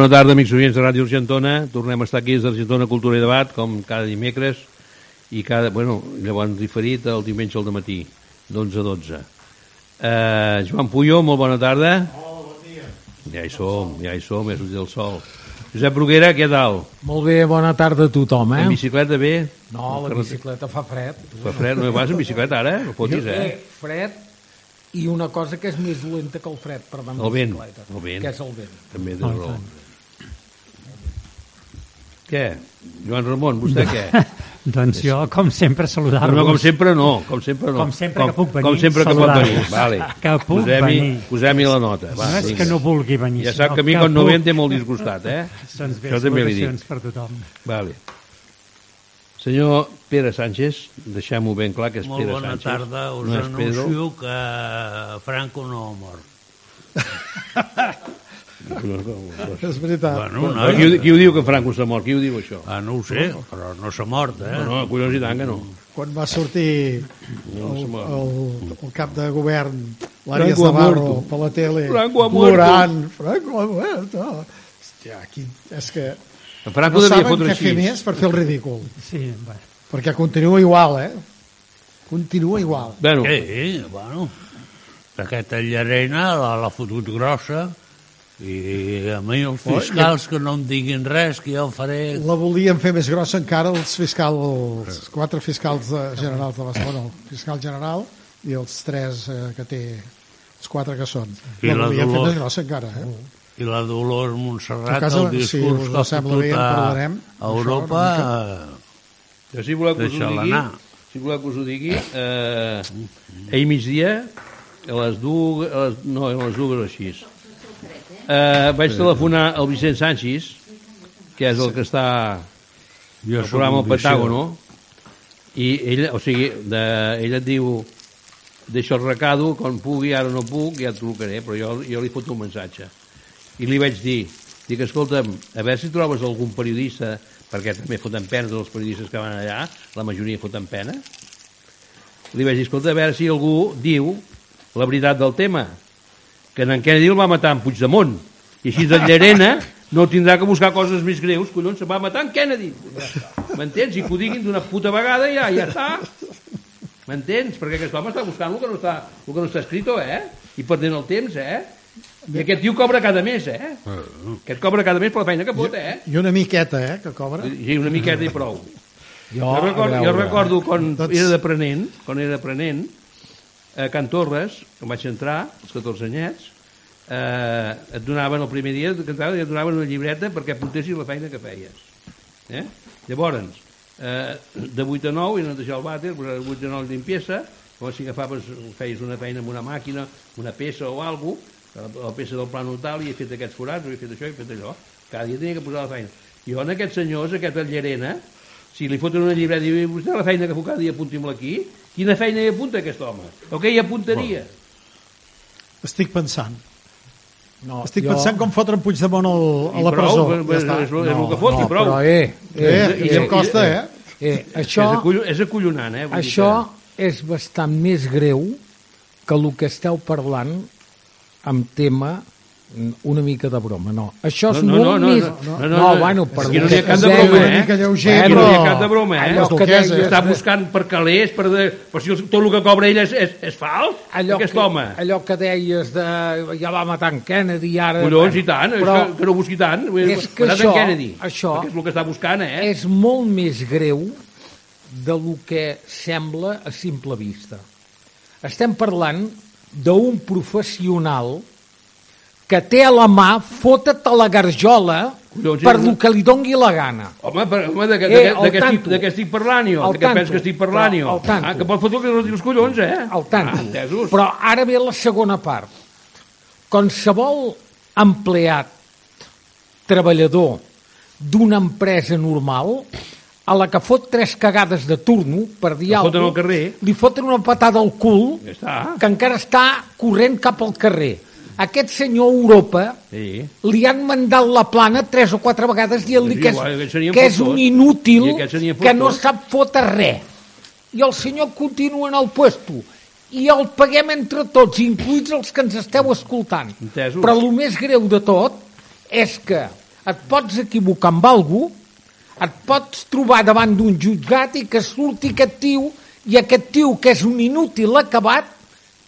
bona tarda, amics oients de Ràdio Argentona. Tornem a estar aquí des d'Argentona Cultura i Debat, com cada dimecres, i cada, bueno, llavors diferit el diumenge al matí, d'11 a 12. Uh, Joan Puyo, molt bona tarda. Hola, bon dia. Ja hi som, ja hi som, ja sortit el sol. Josep Bruguera, què tal? Molt bé, bona tarda a tothom, eh? En bicicleta bé? No, la bicicleta fa fred. Fa fred, no vas en bicicleta ara? No fotis, Jo, eh? Fred i una cosa que és més dolenta que el fred per amb El vent, bicicleta. el vent. Que és el vent. També tens raó. Què? Joan Ramon, vostè què? Doncs jo, com sempre, saludar-vos. No, com sempre no, com sempre no. Com sempre que puc venir, Com sempre que pot venir, vale. Que puc Posem-hi venir. posem la nota. Va, no és vinga. que no vulgui venir, Ja sap que a mi quan no ve té molt disgustat, eh? Doncs bé, Això també li salutacions dic. per tothom. Vale. Senyor Pere Sánchez, deixem-ho ben clar que és Molt Pere bona Sánchez. tarda, us no Pedro. anuncio que Franco no ha mort. És veritat. Bueno, Però Qui, ho- qui ho diu que Franco s'ha mort? Qui ho diu això? Ah, no ho sé, però no s'ha mort, eh? No, no, collons i tant que no. Quan va sortir No el, mort. el, el cap de govern, l'Àries Navarro, per la tele, Franco ha muerto. plorant, Franco ha muerto. Hòstia, aquí, és que En Franco no devia saben què fer així. més per fer el ridícul. Sí, bé. Perquè continua igual, eh? Continua igual. Bueno, Sí, bueno, aquesta llarena la, la fotut grossa i a mi els fiscals que no em diguin res, que jo faré... La volien fer més grossa encara els fiscals, els quatre fiscals generals de Barcelona, el fiscal general i els tres eh, que té, els quatre que són. I la la volien fer Dolors. més grossa encara, eh? I la Dolors Montserrat, casa, el discurs us que ha bé, en a, parlarem. a Europa... jo si voleu que us ho digui, si voleu que us ho digui, eh, ahir migdia, a les dues, a les, no, a les dues o així, eh, vaig telefonar al Vicent Sánchez, que és el que està Jo soc programa El Pentágono, i ell, o sigui, de, ell et diu deixa el recado, quan pugui, ara no puc, ja et trucaré, però jo, jo li foto un missatge. I li vaig dir, dic, escolta'm, a veure si trobes algun periodista, perquè també foten penes els periodistes que van allà, la majoria foten pena, li vaig dir, escolta, a veure si algú diu la veritat del tema, que en Kennedy el va matar en Puigdemont, i així de Llerena no tindrà que buscar coses més greus, collons, se va matar en Kennedy. M'entens? I que ho diguin d'una puta vegada ja, ja està. M'entens? Perquè aquest home està buscant el que no està, el que no està escrit, eh? I perdent el temps, eh? I aquest tio cobra cada mes, eh? Aquest cobra cada mes per la feina que pot, eh? I una miqueta, eh, que cobra. I una miqueta i prou. Jo, Jo recordo, jo recordo quan Doncs- era d'aprenent, quan era d'aprenent, a Can Torres, quan vaig entrar, als 14 anyets, eh, et donaven el primer dia que i et donaven una llibreta perquè apuntessis la feina que feies. Eh? Llavors, eh, de 8 a 9, i no deixar el vàter, de 8 a 9 limpiesa, o si agafaves, feies una feina amb una màquina, una peça o alguna cosa, la peça del plano tal, i he fet aquests forats, o he fet això, i he fet allò. Cada dia tenia que posar la feina. Jo en aquests senyors, aquest Llerena, si li foten una llibreta i diu, vostè la feina que fa cada dia apunti'm-la aquí, quina feina hi apunta aquest home? O què hi apuntaria? Estic pensant. no, Estic jo- pensant com fotre en Puigdemont al, a la prou, presó. Ja està. és, és el que fot, no, i prou. però, eh, Eh, eh, i em costa, eh? eh, això, és, acollo, és acollonant, eh? Vull dir això és bastant més greu que el que esteu parlant amb tema una mica de broma, no. Això és No, no, molt no, no, més... no, no, no, no. bueno, per que no n'hi ha cap de broma, deia- eh? Lleuger, Aquí no hi ha cap de broma, eh? Allò que eh? Està buscant per calés, per de... però si tot el que cobra ell és, és, és fals, allò aquest que, home. allò que deies de ja va matar en Kennedy ara... Collons, i tant, però que, que no busqui tant. És que això- en Kennedy, això és el que està buscant, eh? és molt més greu de lo que sembla a simple vista. Estem parlant d'un professional que té a la mà fotre't a la garjola Collons, per lo que li dongui la gana. Home, per, home de, de, Eh, de, al de, estic, de què estic parlant jo? Al De què tanto. penses que estic parlant jo? Ah, que pot fotre el que no dius collons, eh? al tanto. Ah. Però ara ve la segona part. Qualsevol empleat, treballador d'una empresa normal, a la que fot tres cagades de turno, per dir El alguna carrer. li foten una patada al cul, Ja està. que encara està corrent cap al carrer. Aquest senyor Europa Sí. li han mandat la plana tres o quatre vegades dient-li que és, que és un inútil, I aquest seria que no sap fotre res. I el senyor continua en el puesto. I el paguem entre tots, incluïts els que ens esteu escoltant. Entesos. Però el més greu de tot és que et pots equivocar amb algú, et pots trobar davant d'un jutjat i que surti aquest tio i aquest tio, que és un inútil acabat,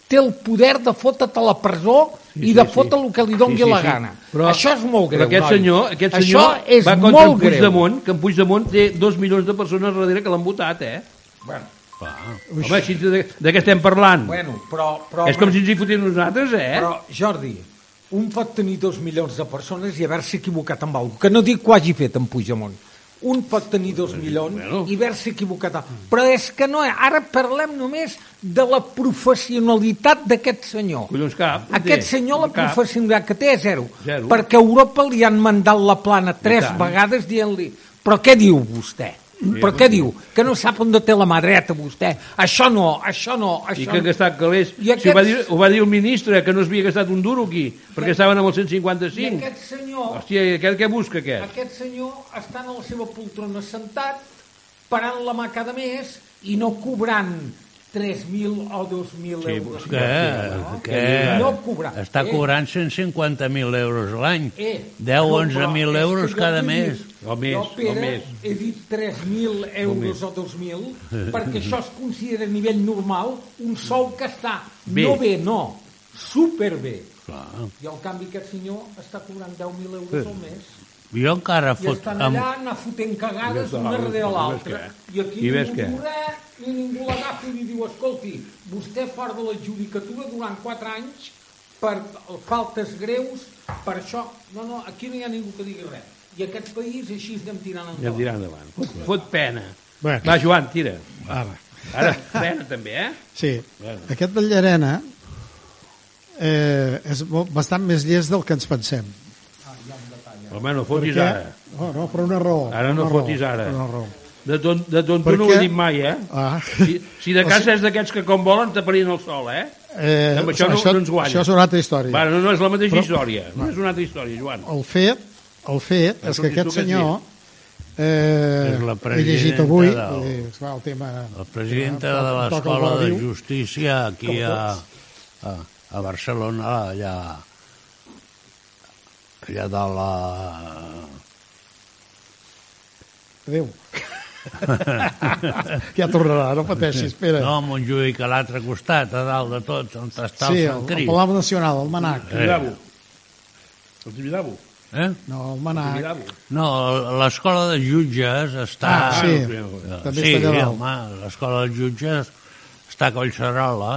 té el poder de fotre't a la presó Sí, i de sí, sí. fotre el que li dongui Sí, sí, la sí. gana. Però- Això és molt greu, Però aquest noi. senyor, aquest Això senyor és va contra molt en greu. Puigdemont, que en Puigdemont té dos milions de persones darrere que l'han votat, eh? Bueno, Home, així de, de què estem parlant? bueno però, però, és com si ens hi fotíem nosaltres, eh? Però, Jordi, un pot tenir dos milions de persones i haver-se equivocat amb alguna cosa. Que no dic que ho hagi fet en Puigdemont. Un pot tenir dos milions i haver-se equivocat. amb- Però és que no, ara parlem només de la professionalitat d'aquest senyor. Collons cap. Aquest senyor, la Cap. professionalitat que té és zero. Zero. Perquè a Europa li han mandat la plana tres vegades dient-li però què diu vostè? però què diu? Que no sap on té la mà dreta vostè. Això no, això no, això I que ha gastat calés. I Si ho, va aquests- dir, ho va dir el ministre, que no s'havia gastat un duro aquí, perquè estaven amb el I 155. aquest senyor Hòstia, aquest què busca, aquest? Aquest senyor està en la seva poltrona sentat, parant la mà cada mes i no cobrant 3.000 o 2.000 euros. Què? Què? No cobrar. Està Eh. cobrant 150.000 euros l'any. Eh, 10 o no, però 11.000 és euros que cada mes. dit- O més, jo, o Pere, més. he dit 3.000 euros o 2.000 perquè això es considera a nivell normal un sou que està Bé. no bé, no, superbé. Clar. I al canvi aquest senyor està cobrant 10.000 euros al mes. Jo encara I fot... estan Amb... allà anar fotent cagades una darrere i l'altra. I aquí I ningú què? ni ningú l'agafa i li diu, escolti, vostè fora de la judicatura durant 4 anys per faltes greus, per això... No, no, aquí no hi ha ningú que digui res. I aquest país així anem tirant endavant. dirà endavant. Fot, fot pena. Bueno. Va, Joan, tira. Ara. Ara, pena també, eh? Sí, Bueno. aquest del Llarena eh, és bastant més llest del que ens pensem. Home, no fotis Perquè- ara. Oh, no, per una raó. Ara no una raó, fotis ara. Una raó. De, ton, de tonto Per no ho he dit mai, eh? Ah. Si, si de casa és d'aquests que com volen taparien el sol, eh? Eh, Amb això no- no ens guanya. Això és una altra història. Bueno, no, no és la mateixa Però- història. No és una altra història, Joan. El fet, el fet és Això que tu aquest que senyor eh, he llegit avui del- esclar, el tema La presidenta eh, de l'Escola de. Justícia aquí a, a, a Barcelona, allà, allà de la... Adéu. ja tornarà, no pateixis, espera. No, a Montjuïc, a l'altre costat, a dalt de tot, on està sí, el el, Sant el Crist. Palau Nacional, el Manac. Eh. Tibidabo. El Tibidabo. Eh? No, el Manac. Tibidabo. No, l'escola de jutges està... Ah, sí, Ah, també sí, està allà dalt. home, l'escola de jutges està a Collserola,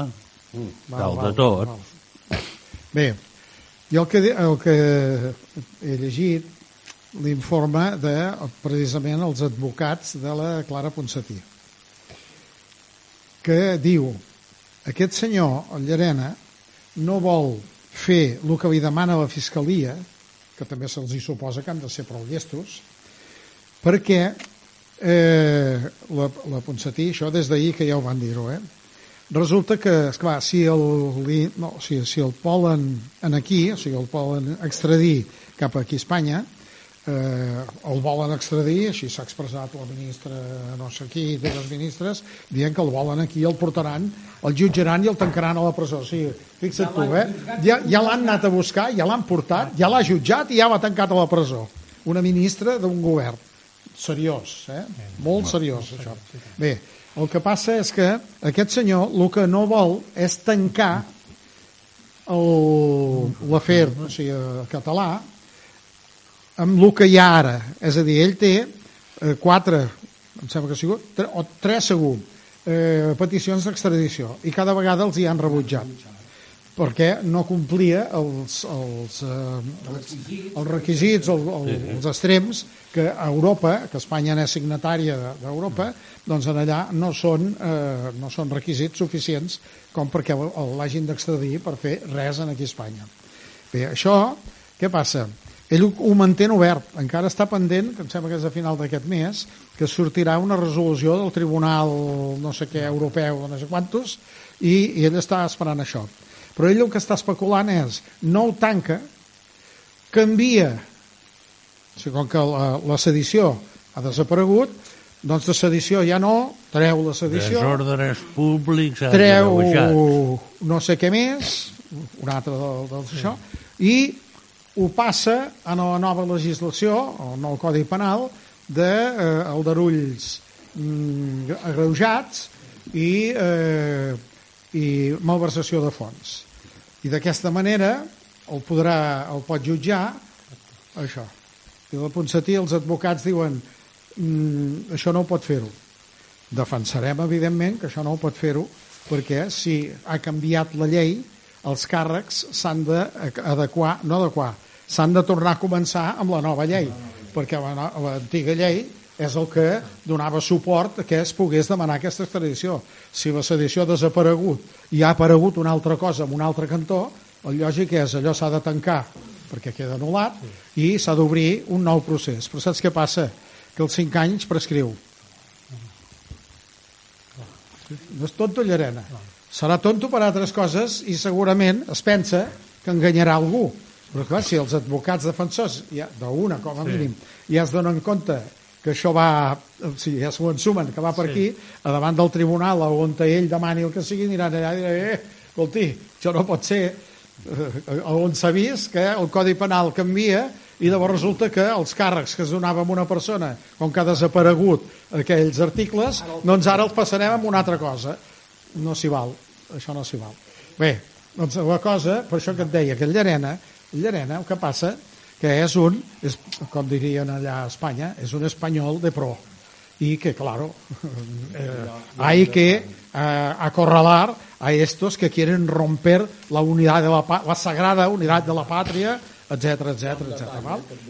Val, dalt val, de tot. val. Bé, jo el que, el que he llegit l'informe de precisament els advocats de la Clara Ponsatí que diu aquest senyor, el Llarena no vol fer el que li demana la Fiscalia que també se'ls hi suposa que han de ser prou llestos perquè eh, la, la Ponsatí, això des d'ahir que ja ho van dir-ho, eh? Resulta que, esclar, si el, no, sigui, si el poden en aquí, o sigui, el poden extradir cap aquí a Espanya, eh, el volen extradir, així s'ha expressat la ministra, no sé qui, de les ministres, dient que el volen aquí, el portaran, el jutjaran i el tancaran a la presó. O sigui, fixa't tu, eh? Ja, ja l'han anat a buscar, ja l'han portat, ja l'ha jutjat i ja l'ha tancat a la presó. Una ministra d'un govern. Seriós, eh? Molt seriós, això. Bé, el que passa és que aquest senyor el que no vol és tancar l'afer, o sigui, català, amb el que hi ha ara. És a dir, ell té eh, quatre em sembla que ha sigut, tre, o tres segur, eh, peticions d'extradició, i cada vegada els hi han rebutjat perquè no complia els, els, eh, els, els requisits, el, el, els extrems que a Europa, que Espanya n'és signatària de- d'Europa, doncs en allà no són, eh, no són requisits suficients com perquè l'hagin d'extradir per fer res en aquí a Espanya. Bé, això, què passa? Ell ho, ho mantén obert, encara està pendent, que em sembla que és a final d'aquest mes, que sortirà una resolució del Tribunal no sé què europeu, no sé quantos, i, i ell està esperant això. Però ell el que està especulant és, no ho tanca, canvia, o sigui, com que la, la sedició ha desaparegut, doncs de sedició ja no, treu la sedició, Desordres públics treu no sé què més, un altre del, del això, i ho passa a la nova legislació, el nou Codi Penal, de eh, aldarulls mm, agreujats i, eh, i malversació de fons. I d'aquesta manera el, podrà, el pot jutjar això. I del Ponsatí els advocats diuen mm, això no ho pot fer-ho. Defensarem, evidentment, que això no ho pot fer-ho perquè si ha canviat la llei, els càrrecs s'han d'adequar, no adequar, s'han de tornar a començar amb la nova llei, perquè la l'antiga llei és el que donava suport a que es pogués demanar aquesta extradició. Si la sedició ha desaparegut i ha aparegut una altra cosa en un altre cantó, el lògic és allò s'ha de tancar perquè queda anul·lat i s'ha d'obrir un nou procés. Però saps què passa? Que els 5 anys prescriu. No és tonto Llarena. Serà tonto per altres coses i segurament es pensa que enganyarà algú. Però clar, si els advocats defensors, ja, d'una com a mínim, ja es donen compte que això va, o sigui, ja s'ho ensumen, que va per aquí, a davant del tribunal on ell demani el que sigui, aniran allà i diran, eh, escolti, això no pot ser, eh, on s'ha vist que el Codi Penal canvia i llavors resulta que els càrrecs que es donava a una persona, com que ha desaparegut aquells articles, doncs ara els passarem amb una altra cosa. No s'hi val, això no s'hi val. Bé, doncs la cosa, per això que et deia, que el Llarena, el Llarena el que passa que és un, és, com dirien allà a Espanya, és un espanyol de pro. Y que, claro, eh, hay que eh, acorralar a estos que quieren romper la unidad de la, la sagrada unidad de la pàtria, etc etc etc.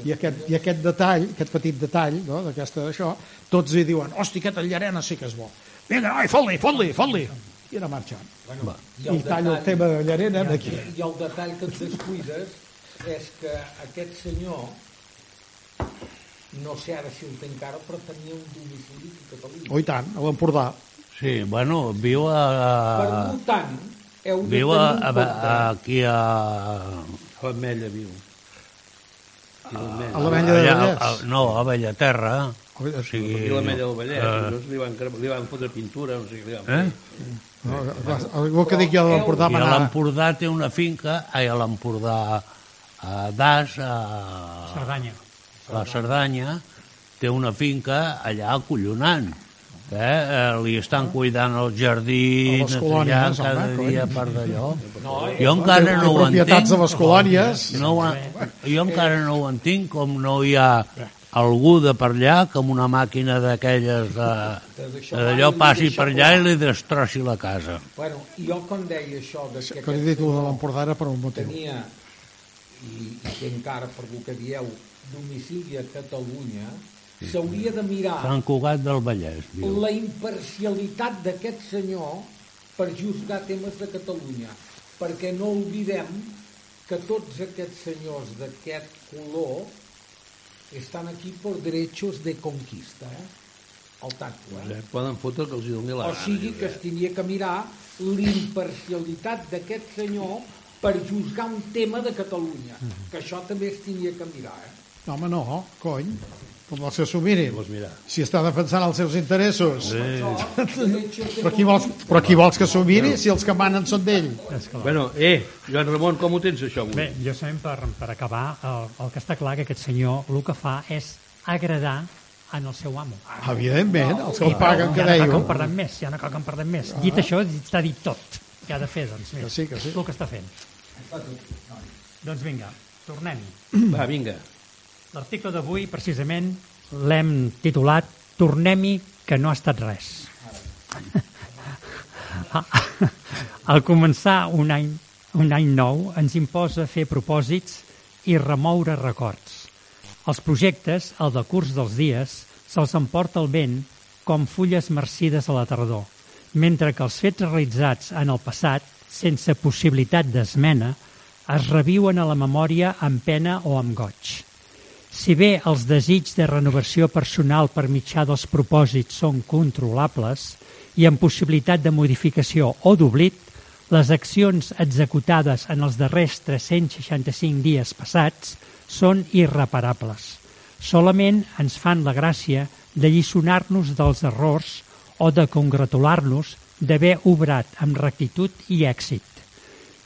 I, aquest, I aquest detall, aquest petit detall no, d'aquesta d'això, tots hi diuen, hosti, aquest Llarena sí que és bo. Vinga, noi, fot-li, fot-li, fot-li. I anar marxant. Bueno, I tallo el tema de Llarena d'aquí. I el detall que et descuides és que aquest senyor, no sé ara si el té encara, però tenia un domicili a Catalunya. Oh, i tant, a l'Empordà. Sí, bueno, viu a... Per tant, heu de viu a, tenir a, compte... a, aquí a... A l'Ametlla viu. I l'Ametlla. A l'Ametlla de Vallès. a, no, a Bellaterra. O sigui, I l'Ametlla del Vallès. Uh, li, van, li van fotre pintura, no sé què li van eh? fer. No, el que dic jo de l'Empordà I a l'Empordà té una finca, ai, a l'Empordà a Das, a, Cerdanya. a la Cerdanya, té una finca allà acollonant. Eh? eh, li estan cuidant els jardins, A les colònies, allà, cada home, cony. dia per d'allò. jo encara no ho propietats entenc. a les colònies. No, ho en- jo encara no ho entenc com no hi ha algú de per allà que amb una màquina d'aquelles de, d'allò passi per allà i li destrossi la casa. Bueno, jo quan deia això de que Que li he dit el de l'Empordà era per un motiu. tenia, i, i encara per el que dieu, domicili a Catalunya, s'hauria de mirar Sant Cugat del Vallès, diu. la imparcialitat d'aquest senyor per juzgar temes de Catalunya. Perquè no oblidem que tots aquests senyors d'aquest color estan aquí per derechos de conquista, eh? El tacto, eh? Poden fotre que els hi doni la O sigui que es tenia que mirar l'imparcialitat d'aquest senyor per juzgar un tema de Catalunya. Que això també es tenia que mirar, eh? No, home, no, cony. Com vols que s'ho mirin? Vols mirar. Si està defensant els seus interessos. De Però qui vols, però qui vols que s'ho miri si els que manen són d'ell? Bueno, eh, Joan Ramon, com ho tens això avui? Bé, jo sabem per, per acabar, el, el que està clar que aquest senyor el que fa és agradar en el seu amo. Evidentment, els que el paguen, que ja no cal que dèieu. en parlem més, ja no cal que en parlem més. Dit això, està dit tot. Què ha de fer, doncs? Mira, Que sí, que sí. El que està fent. Doncs vinga, tornem-hi. Va, vinga. L'article d'avui, precisament, l'hem titulat Tornem-hi que no ha estat res. Al començar un any, un any nou ens imposa fer propòsits i remoure records. Els projectes, el de curs dels dies, se'ls emporta el vent com fulles marcides a la tardor, mentre que els fets realitzats en el passat, sense possibilitat d'esmena, es reviuen a la memòria amb pena o amb goig. Si bé els desigs de renovació personal per mitjà dels propòsits són controlables i amb possibilitat de modificació o d'oblit, les accions executades en els darrers 365 dies passats són irreparables. Solament ens fan la gràcia de lliçonar-nos dels errors o de congratular-nos d'haver obrat amb rectitud i èxit.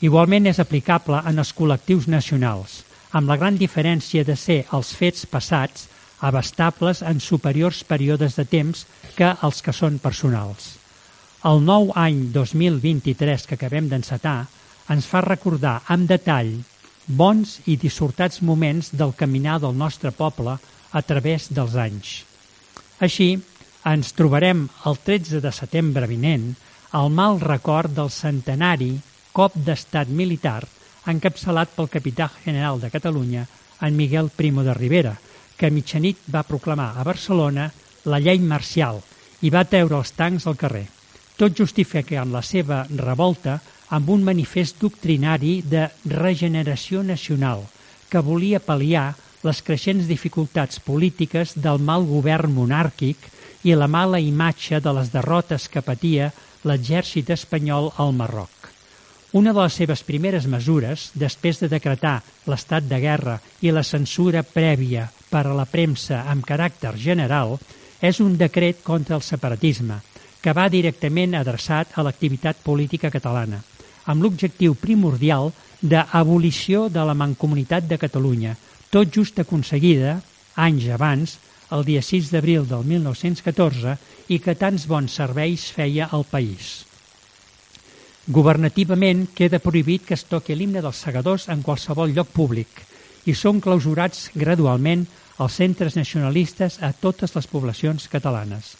Igualment és aplicable en els col·lectius nacionals, amb la gran diferència de ser els fets passats abastables en superiors períodes de temps que els que són personals. El nou any 2023 que acabem d'encetar ens fa recordar amb detall bons i dissortats moments del caminar del nostre poble a través dels anys. Així, ens trobarem el 13 de setembre vinent al mal record del centenari cop d'estat militar encapçalat pel capità general de Catalunya, en Miguel Primo de Rivera, que a mitjanit va proclamar a Barcelona la llei marcial i va treure els tancs al carrer, tot justificant la seva revolta amb un manifest doctrinari de regeneració nacional que volia pal·liar les creixents dificultats polítiques del mal govern monàrquic i la mala imatge de les derrotes que patia l'exèrcit espanyol al Marroc. Una de les seves primeres mesures, després de decretar l'estat de guerra i la censura prèvia per a la premsa amb caràcter general, és un decret contra el separatisme, que va directament adreçat a l'activitat política catalana amb l'objectiu primordial d'abolició de la Mancomunitat de Catalunya, tot just aconseguida, anys abans, el dia 6 d'abril del 1914, i que tants bons serveis feia al país. Governativament queda prohibit que es toqui l'himne dels segadors en qualsevol lloc públic i són clausurats gradualment els centres nacionalistes a totes les poblacions catalanes.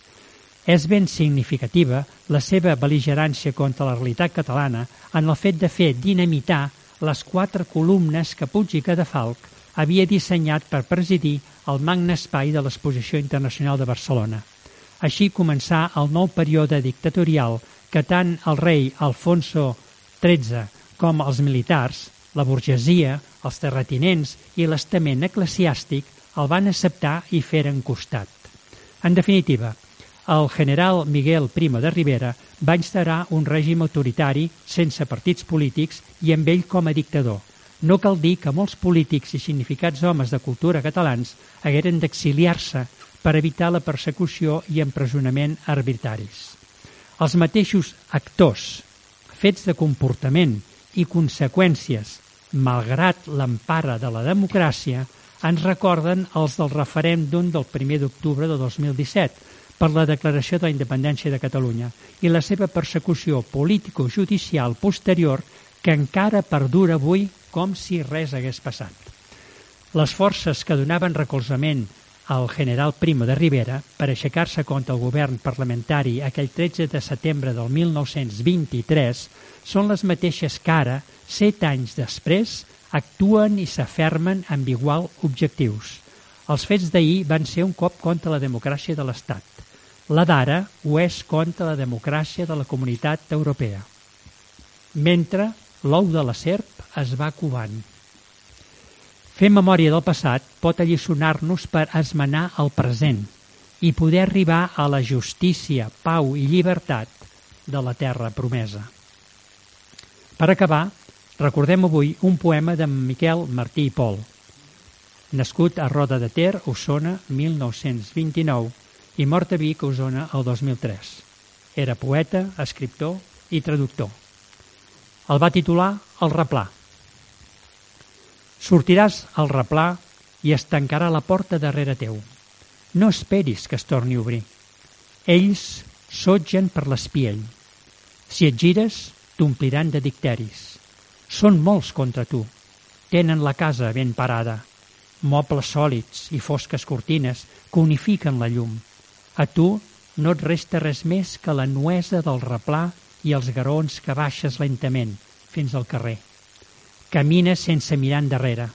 És ben significativa la seva beligerància contra la realitat catalana en el fet de fer dinamitar les quatre columnes que Puig i Cadafalc havia dissenyat per presidir el magne espai de l'Exposició Internacional de Barcelona. Així començà el nou període dictatorial que tant el rei Alfonso XIII com els militars, la burgesia, els terratinents i l'estament eclesiàstic el van acceptar i feren costat. En definitiva, el general Miguel Primo de Rivera va instaurar un règim autoritari sense partits polítics i amb ell com a dictador. No cal dir que molts polítics i significats homes de cultura catalans hagueren d'exiliar-se per evitar la persecució i empresonament arbitraris. Els mateixos actors, fets de comportament i conseqüències, malgrat l'empara de la democràcia, ens recorden els del referèndum del 1 d'octubre de 2017, per la declaració de la independència de Catalunya i la seva persecució político-judicial posterior que encara perdura avui com si res hagués passat. Les forces que donaven recolzament al general Primo de Rivera per aixecar-se contra el govern parlamentari aquell 13 de setembre del 1923 són les mateixes que ara, set anys després, actuen i s'afermen amb igual objectius. Els fets d'ahir van ser un cop contra la democràcia de l'Estat. La d'ara ho és contra la democràcia de la comunitat europea. Mentre l'ou de la serp es va covant. Fer memòria del passat pot alliçonar-nos per esmenar el present i poder arribar a la justícia, pau i llibertat de la terra promesa. Per acabar, recordem avui un poema de Miquel Martí i Pol, nascut a Roda de Ter, Osona, 1929, i mort a Vic, Osona, el 2003. Era poeta, escriptor i traductor. El va titular El replà. Sortiràs al replà i es tancarà la porta darrere teu. No esperis que es torni a obrir. Ells sotgen per l'espiell. Si et gires, t'ompliran de dicteris. Són molts contra tu. Tenen la casa ben parada. Mobles sòlids i fosques cortines que unifiquen la llum a tu no et resta res més que la nuesa del replà i els garons que baixes lentament fins al carrer. Camines sense mirar endarrere.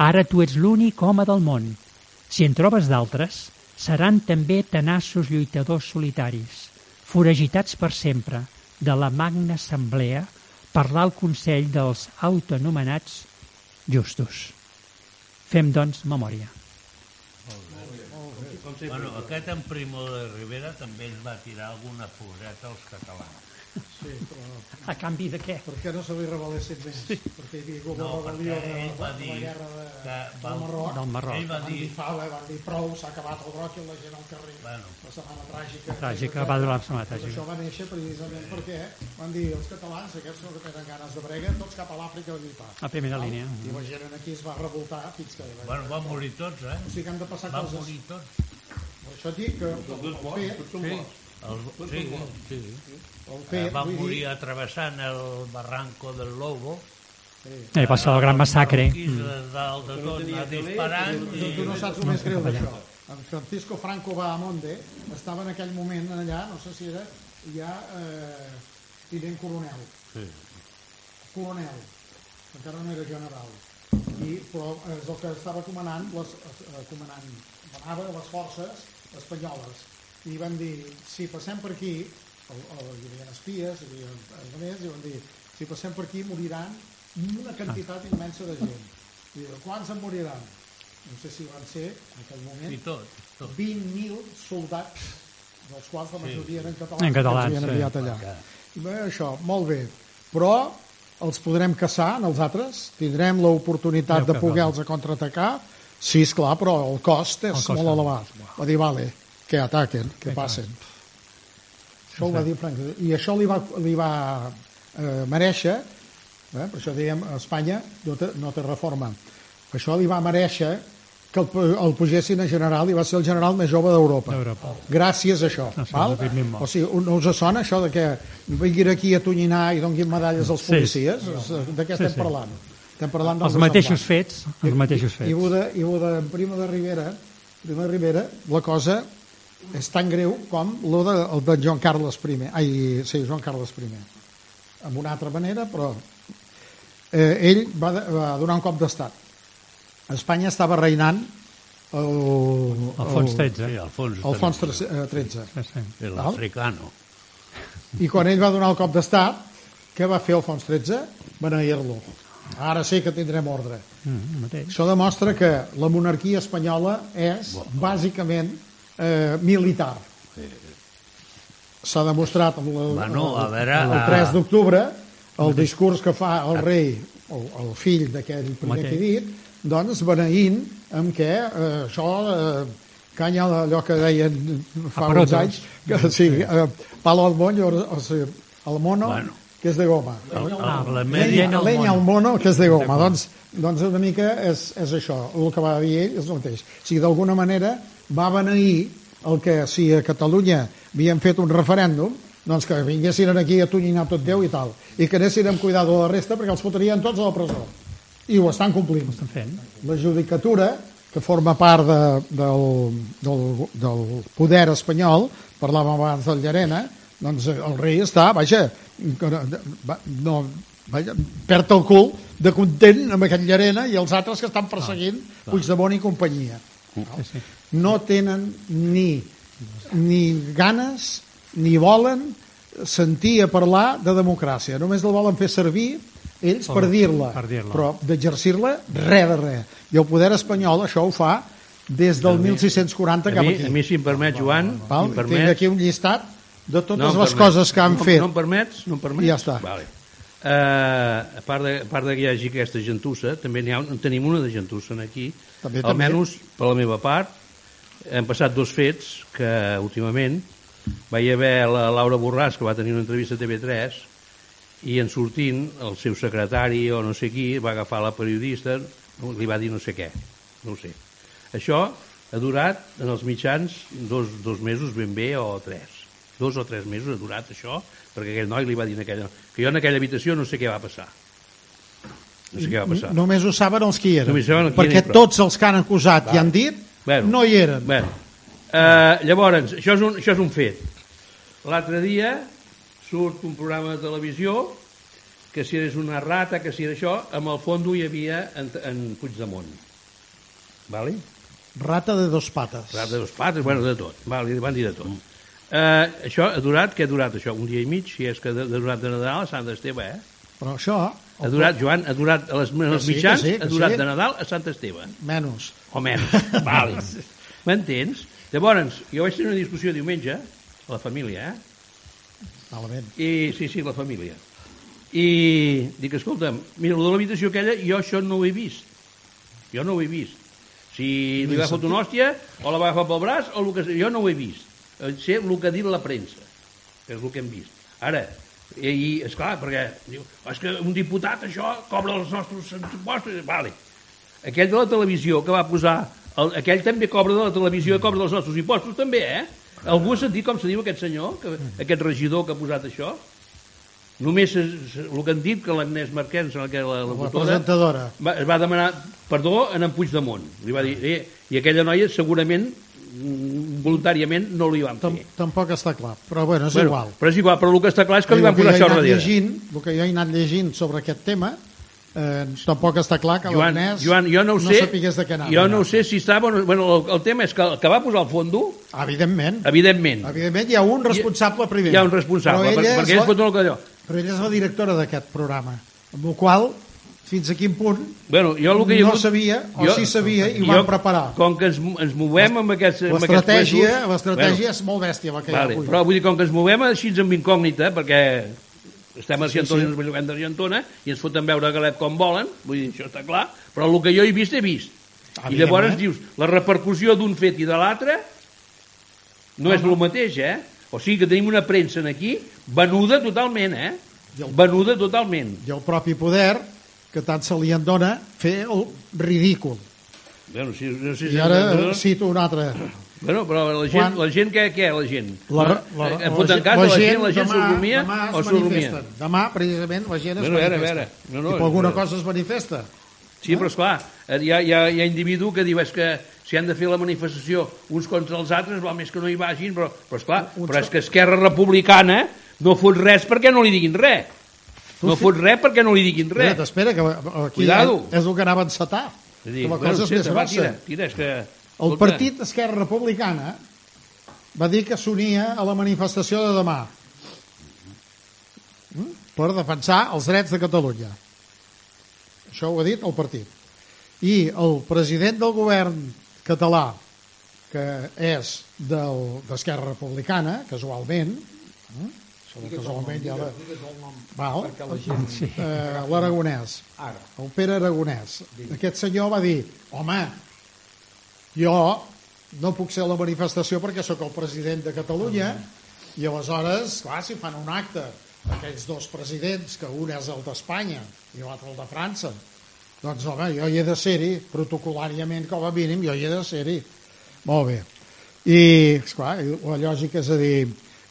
Ara tu ets l'únic home del món. Si en trobes d'altres, seran també tenaços lluitadors solitaris, foragitats per sempre de la magna assemblea per l'alt consell dels autoanomenats justos. Fem, doncs, memòria. Bueno, aquest en Primo de Rivera també ens va tirar alguna floreta als catalans. Sí, però A canvi de què? per què no se li revelessin més? Sí. Perquè hi havia hagut No, la rebel·lió perquè de, va de dir la guerra de, que del va- Marroc. Del Marroc. Ell va Van dir... dir fala, van dir prou, s'ha acabat el groc i la gent al carrer. Bueno. La setmana tràgica. Tràgica, va durar la setmana tràgica. Això va néixer precisament perquè van dir els catalans, aquests no que tenen ganes de brega, tots cap a l'Àfrica a lluitar. A primera línia. I la gent aquí es va revoltar fins que... Bueno, van morir tots, eh? O sigui que han de passar Van coses. morir tots. Per això dic que el, el fet, Sí, el, sí, sí. El Eh, van morir dir, atravessant el barranco del Lobo. Eh, va ser el gran massacre. De dalt de tot anar disparant tu, tu no saps el més greu d'això. En Francisco Franco Bahamonde estava en aquell moment allà, no sé si era ja eh, tinent coronel. Sí. Coronel, encara no era general. I, però és el que estava comandant, les, eh, comandant, manava les forces espanyoles. I van dir, si passem per aquí, el, el, hi havia espies, hi havia altres, i van dir, si passem per aquí moriran una quantitat immensa de gent. I diu, quants en moriran? No sé si van ser, en aquell moment, I tot, tot. 20.000 soldats, dels quals la majoria eren catalans, En catalans, que els havien sí. allà. I bé, això, molt bé. Però els podrem caçar, en els altres? Tindrem l'oportunitat de poder-los contraatacar? Sí, és clar, però el cost és El cost, molt elevat. Va dir, vale, que ataquen, que Sí, passen. Això ho va dir Frank. I això li va, li va eh, mereixer, eh, per això dèiem, a Espanya no té, no té reforma. Això li va mereixer que el, el pugessin a general i va ser el general més jove d'Europa. Gràcies a això. Sé, val? O sigui, no us sona això de que vinguin aquí a tonyinar i donguin medalles als Sí. policies? De què Sí, estem sí. parlant? Estem parlant Els mateixos semblant. fets, els mateixos I, i, ho fets. de, i ho de Primo de Rivera, Primo de Rivera, la cosa és tan greu com lo de, el de Joan Carles I. Ai, sí, Joan Carles I. Amb una altra manera, però eh, ell va, de, va donar un cop d'estat. Espanya estava reinant el, Alfons Sí, XIII. Alfons. Alfons XIII. Sí, sí. L'africano. I quan ell va donar el cop d'estat, què va fer Alfons XIII? Beneir-lo. Ara sí que tindrem ordre. Mm, el mateix. Això demostra que la monarquia espanyola és bàsicament eh, militar. S'ha demostrat amb la, Bueno, a veure, el a- 3 d'octubre el discurs que fa el rei, el, el fill d'aquell primer que he dit, doncs beneint amb què eh, això eh, canya allò que deien fa A uns anys, que, sí, eh, palo al moño, o sigui, el mono, Bueno. que és de goma. Ah, la Lenya, al lenya al mono. mono, que és de goma. Doncs, doncs una mica és, és això. El que va dir ell és el mateix. O sigui, d'alguna manera va beneir el que si a Catalunya havien fet un referèndum, doncs que vinguessin aquí a tonyinar tot Déu i tal, i que anessin amb cuidado de la resta perquè els fotrien tots a la presó. I ho estan complint. Estan fent. La judicatura, que forma part de, del, del, del poder espanyol, parlàvem abans del Llarena, doncs el rei està, vaja, no- va- no, vaja, perd el cul de content amb aquest Llarena i els altres que estan perseguint Puigdemont i companyia. Sí, sí. No tenen ni, ni ganes ni volen sentir a parlar de democràcia. Només el volen fer servir ells per dir-la, Per dir-la. però d'exercir-la, res de res. I el poder espanyol això ho fa des del 1640 A cap mi, aquí. a mi, si em permet, Joan, Val? si em Tinc permet... aquí un llistat de totes em les permets. coses que han no, fet. No em permets? No em permets? Ja està. Vale. Uh, a, part de, a part de que hi hagi aquesta gentussa, també n'hi ha, en tenim una de gentussa aquí, També, també. almenys per la meva part, hem passat dos fets que últimament va hi haver la Laura Borràs, que va tenir una entrevista a TV3, i en sortint el seu secretari o no sé qui va agafar la periodista, li va dir no sé què, no sé. Això ha durat en els mitjans dos, dos mesos ben bé o tres. Dos o tres mesos ha durat això, perquè aquell noi li va dir en aquella, que jo en aquella habitació no sé què va passar. No sé què va passar. Només ho saben els que hi eren. Només saben qui perquè eren, tots els que han acusat i han dit Bueno, no hi eren. Bueno, Uh, llavors, això és, un, això és un fet. L'altre dia surt un programa de televisió que si eres una rata, que si era això, amb el fondo hi havia en, en Puigdemont. Vale? Rata de dos pates. Rata de dos pates, bueno, de tot. Vale, van dir de tot. Uh, això ha durat, què ha durat això? Un dia i mig, si és que ha durat de Nadal a Sant Esteve, eh? Però això... Ha durat, Joan, ha durat a les, als sí, mitjans, sí, ha durat sí. de Nadal a Sant Esteve. Menys. O menys. vale. M'entens? Llavors, jo vaig tenir una discussió diumenge, a la família, eh? Malament. I, sí, sí, la família. I dic, escolta'm, mira, el de l'habitació aquella, jo això no ho he vist. Jo no ho he vist. Si li va fotre una hòstia, o la va agafar pel braç, o el que jo no ho he vist. Eh, Sé el que ha dit la premsa, que és el que hem vist. Ara, i, i esclar, perquè diu, és que un diputat això cobra els nostres impostos, vale. Aquell de la televisió que va posar, el, aquell també cobra de la televisió i cobra dels nostres impostos també, eh? Algú ha sentit com se diu aquest senyor, que, aquest regidor que ha posat això? Només el que han dit que l'Agnès Marquès, la, la, La locutora, presentadora. va, es va demanar perdó en en Puigdemont. Li va dir, eh, i aquella noia segurament mm, voluntàriament no li van fer. Tampoc està clar, però bueno, és Bueno, igual. Però és igual, però el que està clar és que li van posar això darrere. llegint, el que jo he anat llegint sobre aquest tema, eh, tampoc està clar que Joan, Joan, jo no ho sé, sapigués de què anava. jo no ho sé si estava... no- Bueno, el, el tema és que el que va posar el fondo, Evidentment. evidentment, Evidentment hi ha un responsable primer. hi ha un responsable, Però per, ella, perquè és ells la, foten el que allò. però ella és la directora d'aquest programa, amb la qual fins a quin punt Bueno, jo el que no hagut- sabia, o sí sabia, i ho jo, van preparar. Com que ens, ens movem amb aquests, L'estratègia l'estratègia és molt bèstia la que Vale, hi ha avui. però vull dir, com que ens movem així amb incògnita, perquè estem a Argentona sí, sí. i ens belluguem d'Argentona i ens foten veure a Galet com volen, vull dir, això està clar, però el que jo he vist, he vist. I llavors dius, la repercussió d'un fet i de l'altre no és el mateix, eh? O sigui que tenim una premsa en aquí venuda totalment, eh? El- Venuda totalment. I el propi poder, que tant se li en dona, fer el ridícul. Bueno, si, no sé si I ara cito un altre. Bueno, però la gent, Quan- la gent què, què, la gent? La, la, la, la, foten cas de la gent, la gent s'orrumia demà es o manifesten. Demà, precisament, la gent es Bueno, a veure, manifesta. veure. No, no, I per alguna és- cosa es manifesta. Sí, però esclar, eh, hi ha, hi, ha, hi ha individu que diu és que si han de fer la manifestació uns contra els altres, val més que no hi vagin, però, però esclar, Un- però és que Esquerra Republicana no fot res perquè no li diguin res. No fot res perquè no li diguin res. Espera't, espera, que aquí Cuidado. és el que anava a encetar. És a Que dir, la bueno, cosa és sí, més grossa. tira, tira, és que... El partit Esquerra Republicana va dir que s'unia a la manifestació de demà mm? per defensar els drets de Catalunya. Això ho ha dit el partit. I el president del govern català, que és del- d'Esquerra Republicana, casualment, mm? Casualment ja la... Val, eh, l'Aragonès, el Pere Aragonès. Aquest senyor va dir, home, jo no puc ser a la manifestació perquè sóc el president de Catalunya i aleshores, clar, si fan un acte aquells dos presidents, que un és el d'Espanya i l'altre el de França, doncs home, jo hi he de ser-hi, protocolàriament com a mínim, jo hi he de ser-hi. Molt bé. I, esclar, la lògica és a dir,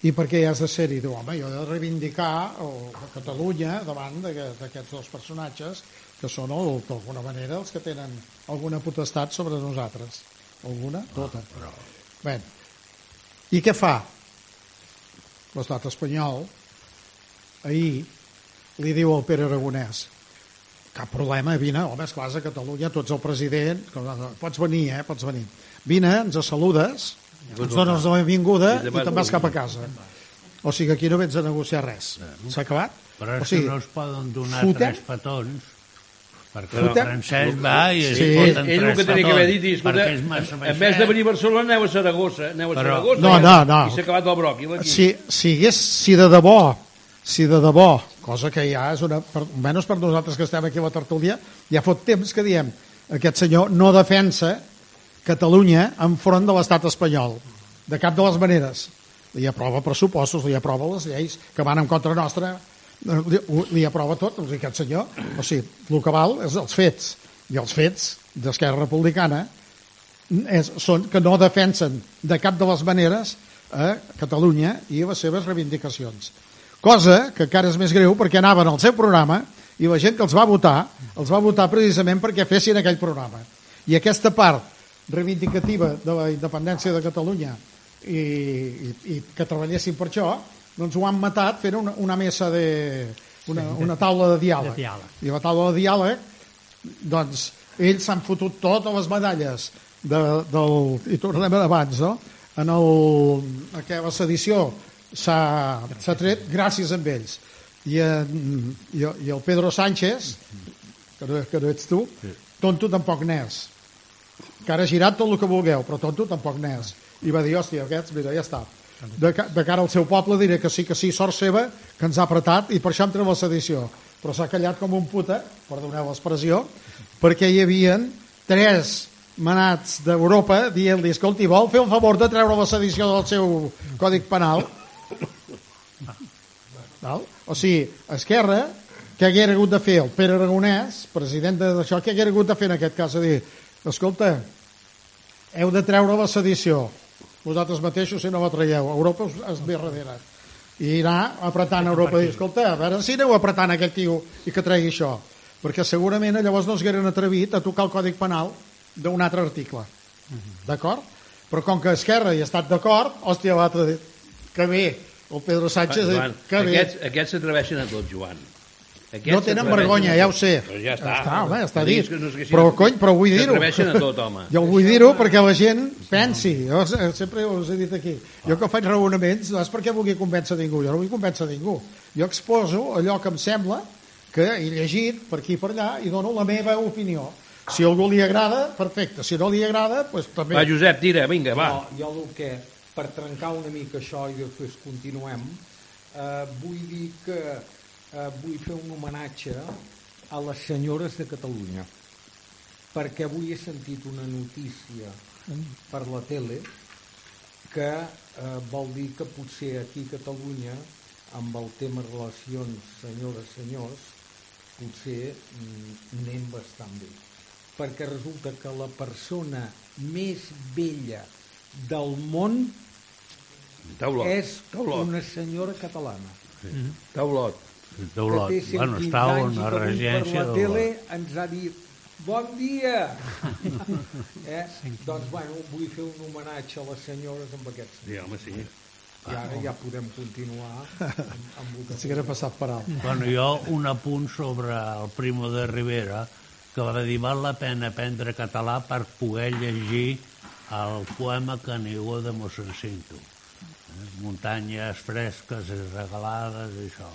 i per què hi has de ser-hi? Diu, home, jo he de reivindicar el, Catalunya davant d'aquest- d'aquests dos personatges que són, el- d'alguna manera, els que tenen alguna potestat sobre nosaltres. Alguna? Tota. Bé. I què fa? L'estat espanyol ahir li diu al Pere Aragonès cap problema, vine, home, esclar, a Catalunya, tu ets el president, pots venir, eh, pots venir. Vine, ens saludes, ens dones la benvinguda I i te'n vas cap a casa. O sigui, aquí no vens a negociar res. S'ha acabat? Però és o sigui, que no es poden donar fotem- tres petons perquè Però- el francès va i es Sí. foten Ell el tres que tenia que haver dit, escolta, perquè és massa en vez de venir a Barcelona, aneu a Saragossa. Aneu a Però- Saragossa No, no, no. I s'ha acabat el bròquil aquí. si, si, hagués, si de debò si de debò, cosa que ja és una, per, almenys per nosaltres que estem aquí a la tertúlia, ja fot temps que diem aquest senyor no defensa Catalunya enfront de l'estat espanyol, de cap de les maneres. Li aprova pressupostos, li aprova les lleis que van en contra nostra, li, li aprova tot, o sigui, aquest senyor. O sigui, el que val és els fets, i els fets d'Esquerra Republicana és, són que no defensen de cap de les maneres a Catalunya i les seves reivindicacions. Cosa que encara és més greu perquè anaven al seu programa i la gent que els va votar els va votar precisament perquè fessin aquell programa. I aquesta part reivindicativa de la independència de Catalunya i, i, i que treballessin per això, doncs ho han matat fent una, una mesa de... una, una taula de diàleg. De diàleg. I a la taula de diàleg, doncs, ells s'han fotut totes les medalles de, del, i tornem abans, no? En el, en què la sedició s'ha s'ha tret gràcies a ells. I, en, i, i el Pedro Sánchez, que no, que no ets tu, tonto tampoc n'és. Que ara girat tot el que vulgueu, però tonto tampoc n'és. I va dir, hòstia, aquests, mira, ja està. De, de cara al seu poble diré que sí, que sí, sort seva, que ens ha apretat i per això entra la sedició. Però s'ha callat com un puta, perdoneu l'expressió, perquè hi havien tres manats d'Europa dient-li, escolti, vol fer un favor de treure la sedició del seu còdic penal? Val? O sigui, Esquerra, què hagués hagut de fer el Pere Aragonès, president d'això, què hagués hagut de fer en aquest cas? A dir, escolta, heu de treure la sedició, vosaltres mateixos si no la traieu, Europa es ve darrere. I anar apretant a Europa i dir, escolta, a veure si aneu apretant aquest tio i que tregui això. Perquè segurament llavors no es hagueren atrevit a tocar el Còdic Penal d'un altre article. D'acord? Però com que Esquerra hi ha estat d'acord, hòstia, l'altre, que bé, el Pedro Sánchez, Joan, que bé. aquests, aquests s'atreveixen a tot, Joan. Aquests No tenen vergonya, ja ho sé. Però ja està. Ja està, home, ja està dit. no Però, cony, però vull dir-ho. S'atreveixen a tot, home. Jo vull dir-ho perquè la gent pensi. Jo se- sempre us he dit aquí. Jo que faig raonaments no és perquè vulgui convèncer ningú. Jo no vull convèncer ningú. Jo exposo allò que em sembla que he llegit per aquí i per allà i dono la meva opinió. Si a algú li agrada, perfecte. Si no li agrada, doncs també. Va, Josep, tira, vinga, va. No, jo el que, per trencar una mica això i després continuem, eh, vull dir que eh, vull fer un homenatge a les senyores de Catalunya, perquè avui he sentit una notícia per la tele que eh, vol dir que potser aquí a Catalunya, amb el tema relacions senyores-senyors, potser mm, anem bastant bé perquè resulta que la persona més vella del món Taulot. és Taulot. una senyora catalana Taulot. Taulot. que té 115 Bueno, estava anys i que per la tele ens ha dit bon dia eh? doncs bueno, vull fer un homenatge a les senyores amb aquest sentit. Sí, home, sí. i ara ja podem continuar amb, amb el que Si que passat per alt. Bueno, jo un apunt sobre el Primo de Rivera, que va dir val la pena aprendre català per poder llegir el poema Canigó de mossèn Cinto. Eh? Muntanyes fresques i regalades i això.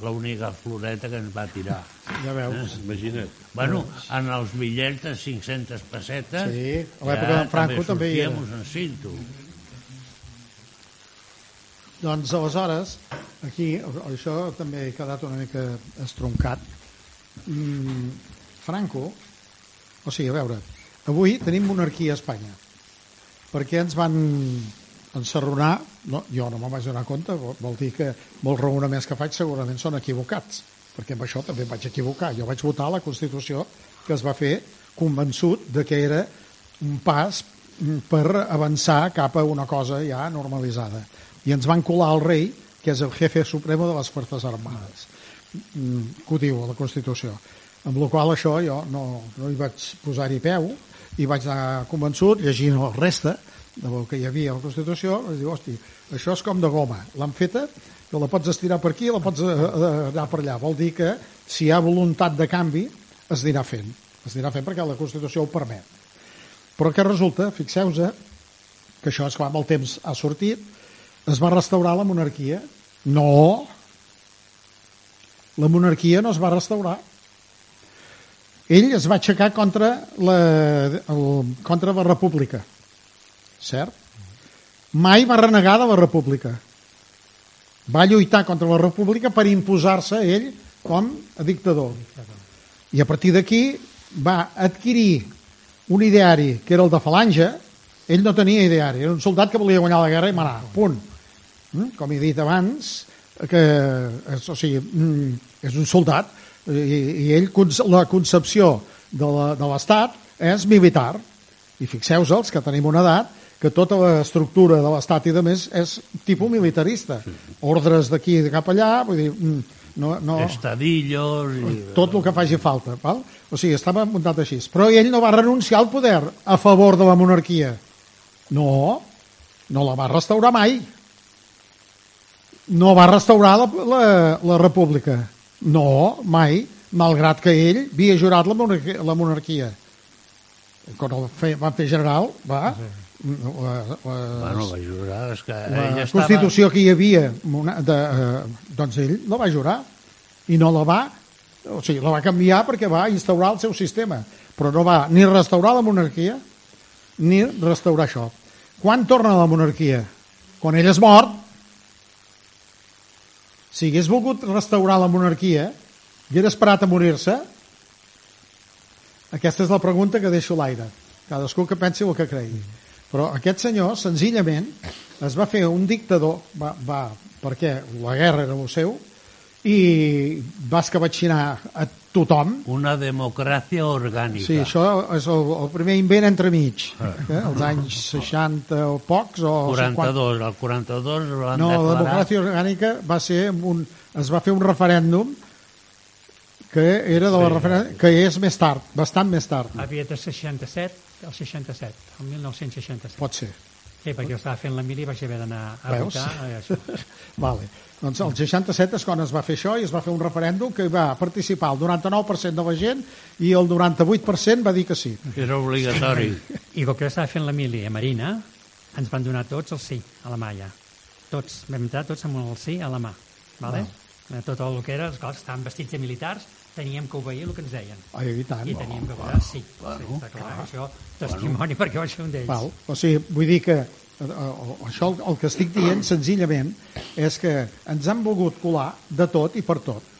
L'única floreta que ens va tirar. Ja veus. Imagina't. Bueno, en els bitllets de 500 pessetes... Sí, a l'època d'en Franco també hi era. mossèn Cinto. Doncs aleshores, aquí, això també ha quedat una mica estroncat. Mm, Franco, o sigui, a veure, avui tenim monarquia a Espanya. perquè ens van encerronar, no, jo no me'n vaig donar compte, vol, vol dir que molts raonaments que faig segurament són equivocats, perquè amb això també vaig equivocar. Jo vaig votar la Constitució que es va fer convençut de que era un pas mm, per avançar cap a una cosa ja normalitzada. I ens van colar el rei, que és el jefe supremo de les Fuerzas Armadas, mm, que ho diu la Constitució. Amb la qual això jo no, no hi vaig posar-hi peu i vaig anar convençut, llegint el resta del que hi havia a la Constitució, i diu, hosti, això és com de goma, l'han feta, que la pots estirar per aquí i la pots eh, eh, anar per allà. Vol dir que si hi ha voluntat de canvi, es dirà fent. Es dirà fent perquè la Constitució ho permet. Però què resulta? Fixeu-vos que això, esclar, amb el temps ha sortit, es va restaurar la monarquia. No! La monarquia no es va restaurar. Ell es va aixecar contra la, el, contra la república. Cert? Mai va renegar de la república. Va lluitar contra la república per imposar-se ell com a dictador. I a partir d'aquí va adquirir un ideari que era el de Falange, ell no tenia ideari, era un soldat que volia guanyar la guerra i manar, punt. Mm? Com he dit abans, que és, o sigui, mm, és un soldat i, i ell, la concepció de l'Estat és militar. I fixeu-vos els que tenim una edat que tota l'estructura de l'Estat i de més és tipus militarista. Ordres d'aquí i de cap allà, vull dir, mm, no, no, Estadillos... I... tot el que faci falta. Val? O sigui, estava muntat així. Però ell no va renunciar al poder a favor de la monarquia. No, no la va restaurar mai. No va restaurar la, la, la república. No, mai, malgrat que ell havia jurat la monarquia. La monarquia. Quan el fe, van fer general, va... La, la, Bueno, va jurar, és que la ell estava... Constitució que hi havia, mona- de, eh, doncs ell la va jurar i no la va, o sigui, la va canviar perquè va instaurar el seu sistema, però no va ni restaurar la monarquia ni restaurar això. Quan torna la monarquia? Quan ell és mort. Si hagués volgut restaurar la monarquia, hagués esperat a morir-se, aquesta és la pregunta que deixo a l'aire. Cadascú que pensi el que cregui. Però aquest senyor, senzillament, es va fer un dictador, va, va, perquè la guerra era el seu, i va escabatxinar a tothom. Una democràcia orgànica. Sí, això és el, el primer invent entremig, eh? els anys 60 o pocs, o 42, el 42 el van no, la declarar... democràcia orgànica va ser un, es va fer un referèndum que era de la Sí. referèndum, que és més tard, bastant més tard, Havia de 67, el 67, el 1967. pot ser. Sí, perquè jo estava fent la mili i vaig haver d'anar a Veus? votar. eh, això. Vale. Doncs el 67 és quan es va fer això i es va fer un referèndum que va participar el 99% de la gent i el 98% va dir que sí. Era obligatori. I com que jo estava fent la mili a Marina, ens van donar tots el sí a la malla. Tots, vam entrar tots amb el sí a la mà. Vale? Eh, Tot el que era, esclar, estàvem vestits de militars, teníem que obeir el que ens deien. Ai, i tant. I teníem que votar sí. sí està clar, això, testimoni, perquè vaig ser un d'ells. Val. O sigui, vull dir que eh, eh, això el, que estic dient senzillament és que ens han volgut colar de tot i per tot.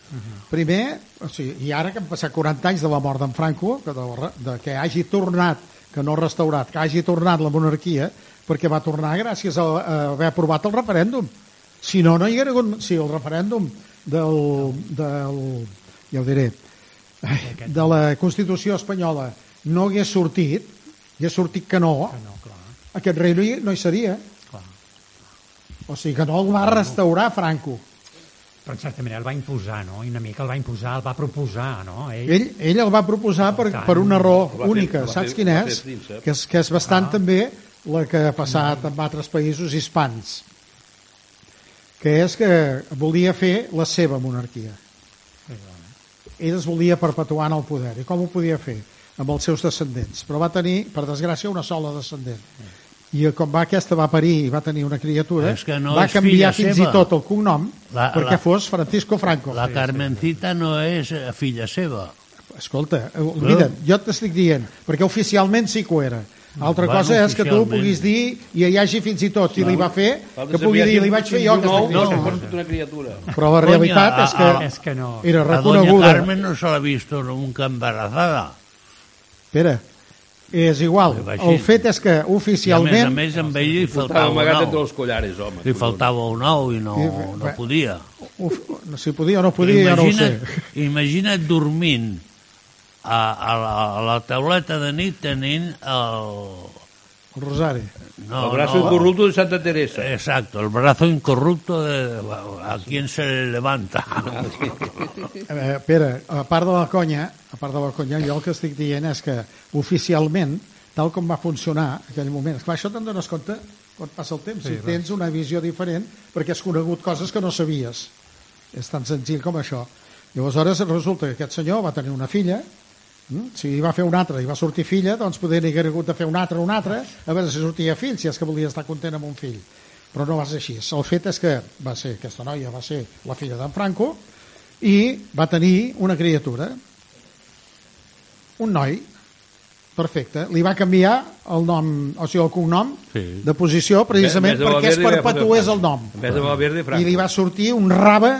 Primer, o sigui, i ara que han passat 40 anys de la mort d'en Franco, que, de, de, que hagi tornat, que no restaurat, que hagi tornat la monarquia, perquè va tornar gràcies a, a haver aprovat el referèndum. Si no, no hi haguera hagut... Si el referèndum del, del ja ho diré, ai, de la Constitució espanyola no hagués sortit, hagués sortit que no, Que no, clar, aquest rei no hi, no hi seria. clar. O sigui que no el va restaurar Franco. Però en certa manera el va imposar, no? I una mica el va imposar, el va proposar, no? Ell, Ell, ell el va proposar per, tant. per una raó fer- única. Saps fer- el va és? príncep. Que és, que és bastant també la que ha passat en altres països hispans. Que és que volia fer la seva monarquia. Ell es volia perpetuar en el poder. I com ho podia fer? Amb els seus descendents. Però va tenir, per desgràcia, una sola descendent. I com va aquesta va parir i va tenir una criatura, És que no va és canviar fins seva. i tot el cognom La- perquè la- fos Francisco Franco. La Carmencita no és eh, filla seva. Escolta, eh, oblida't, jo t'estic dient, perquè oficialment sí que ho era. Altra Bueno, cosa és que tu ho oficialment. puguis dir i hi hagi fins i tot qui li va fer, Falta que pugui dir, li vaig fer jo, que no, no, no, una criatura. Però la realitat és que a- és que no. era La doña reconeguda. Carmen no se l'ha vist nunca embarazada. Espera, és igual. El fet és que I a més a oficialment... més amb ell li faltava un entre ou. els collares, home. Li faltava un ou i no, no bé. podia. Uf, si podia o no podia, ja no ho sé. Imagina't, imagina't dormint a, a, la, a la tauleta de nit tenint el... El Rosari. No, el brazo no, incorrupto de Santa Teresa. Exacto, el brazo incorrupto de a quien se le levanta. Eh, Pere, a part de la conya, a part de la conya, jo el que estic dient és que oficialment, tal com va funcionar en aquell moment, esclar, això te'n dones compte quan passa el temps, sí, si tens una visió diferent perquè has conegut coses que no sabies. És tan senzill com això. Llavors, resulta que aquest senyor va tenir una filla? Si hi va fer una altra i va sortir filla, doncs poder hi hagués hagut de fer una altra, una altra, a veure si sortia fill, si és que volia estar content amb un fill. Però no va ser així. El fet és que va ser, aquesta noia va ser la filla d'en Franco, i va tenir una criatura un noi perfecte, li va canviar el nom o sigui el cognom Sí. de posició precisament de perquè es perpetués el nom i li va sortir un rave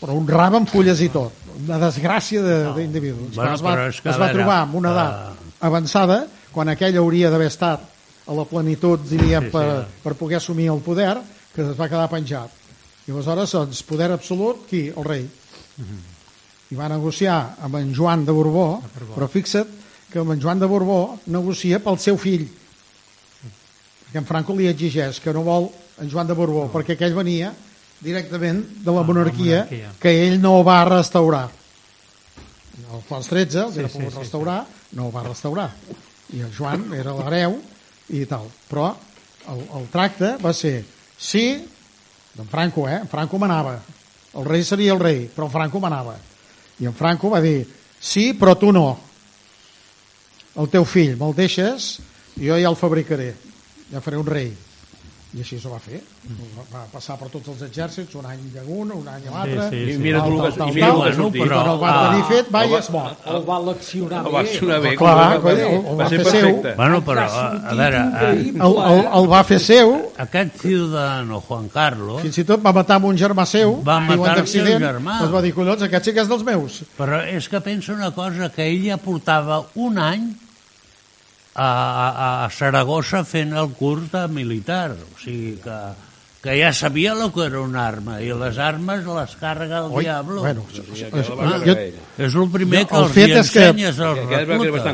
però un rave amb fulles i tot una desgràcia de- d'individus. Bueno, es va, es va veure, trobar amb una edat eh, avançada quan aquell hauria d'haver estat a la plenitud diríem Sí, sí, per, eh. per poder assumir el poder que es va quedar penjat. I aleshores doncs, poder absolut qui? el rei. I va negociar amb en Joan de Borbó, però fixa't que amb en Joan de Borbó negocia pel seu fill. Perquè en Franco li exigeix que no vol en Joan de Borbó perquè aquell venia directament de la monarquia, monarquia. que ell no va restaurar. El Fons XIII el Sí, sí, sí, pogut sí, restaurar, no el va restaurar. I el Joan era l'hereu i tal. Però el, el tracte va ser sí, d'en Franco, eh? En Franco manava. El rei seria el rei, però en Franco manava. I en Franco va dir sí, però tu no. El teu fill, me'l deixes, jo ja el fabricaré. Ja faré un rei. I així s'ho va fer. Va- Va passar per tots els exèrcits, un any d'un, un any a l'altre. Sí, sí, I mira tu el que- ha sortit. I quan el va Ah, tenir fet, va i es mort. El va eleccionar El va bé. accionar bé. Clar, va, el- va va ser fer seu. perfecte. Bueno, però, a, a veure, a. El, el, el va fer seu, aquest ciudadano Juan Carlos, fins i tot va matar amb un germà seu, Va matar el seu d'accident, germà. doncs va dir, collons, aquest sí que és dels meus. però és que pensa una cosa, que ell ja portava un any a, a, a Saragossa fent el curs de militar, o sigui que, que ja sabia el que era una arma, i les armes les carrega el Oi, diablo. bueno, es- aquella la va jo- és el primer que el els fet hi és que- ensenyes als Aquest va reclutes.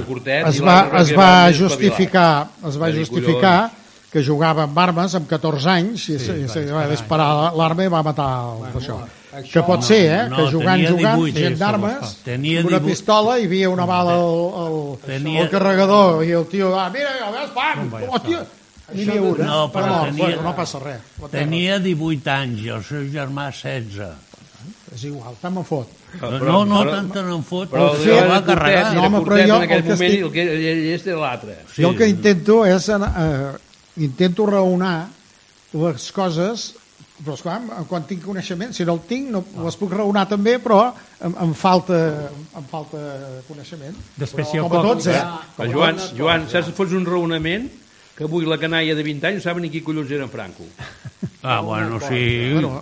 es i va, es que va justificar, es va justificar que jugava amb armes amb 14 anys i, sí, i se va disparar l'arma i va matar el, això. Això Que pot ser, eh? no, que jugant, jugant, 18, gent sí, d'armes, sí, una 18. pistola, hi havia una bala al, al, Tenia- al carregador i el tio, ah, mira, ja veus, pam, hòstia, n'hi havia una. No, però no, tenia- bueno, no passa res. Tenia 18 anys i el seu germà 16. És igual, tant me'n fot. Però- no, no, però- tant que no en fot, Però però el se era va carregar. No, home, però jo en aquell el que moment estic- el que ell és era l'altre. Sí. Jo el que intento és anar, eh, intento raonar les coses però esclar, quan tinc coneixement si no el tinc no, les puc raonar també però em, em, falta, em falta coneixement Després, però, si com a tots eh? Però, Joan, Joan, saps fos un raonament que avui la canalla de 20 anys no saben ni qui collons era en Franco. Ah, bueno, sí. bueno,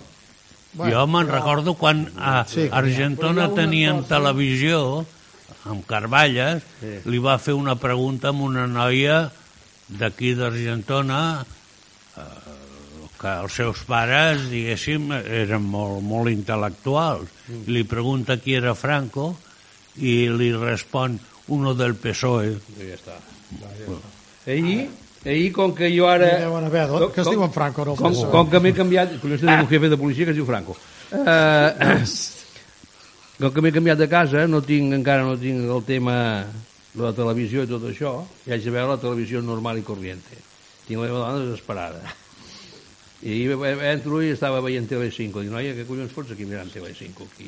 Jo me'n recordo quan a Sí. Argentona tenien televisió, amb Carballes, li va fer una pregunta amb una noia d'aquí d'Argentona que els seus pares, diguéssim, eren molt, molt intel·lectuals. Li pregunta qui era Franco i li respon uno del PSOE. I ja està. Ahir, ahir, com que jo ara... Hi deuen haver, doncs, que es diuen Franco, no el com, PSOE. com que m'he canviat... Collons, tenim un jefe de policia que es diu Franco. Uh, com que m'he canviat de casa, no tinc, encara no tinc el tema de la televisió i tot això, i haig de veure la televisió normal i corriente. Tinc la meva dona desesperada. I entro i estava veient Tele5. Dic, noia, què collons fots aquí mirant Tele5 aquí?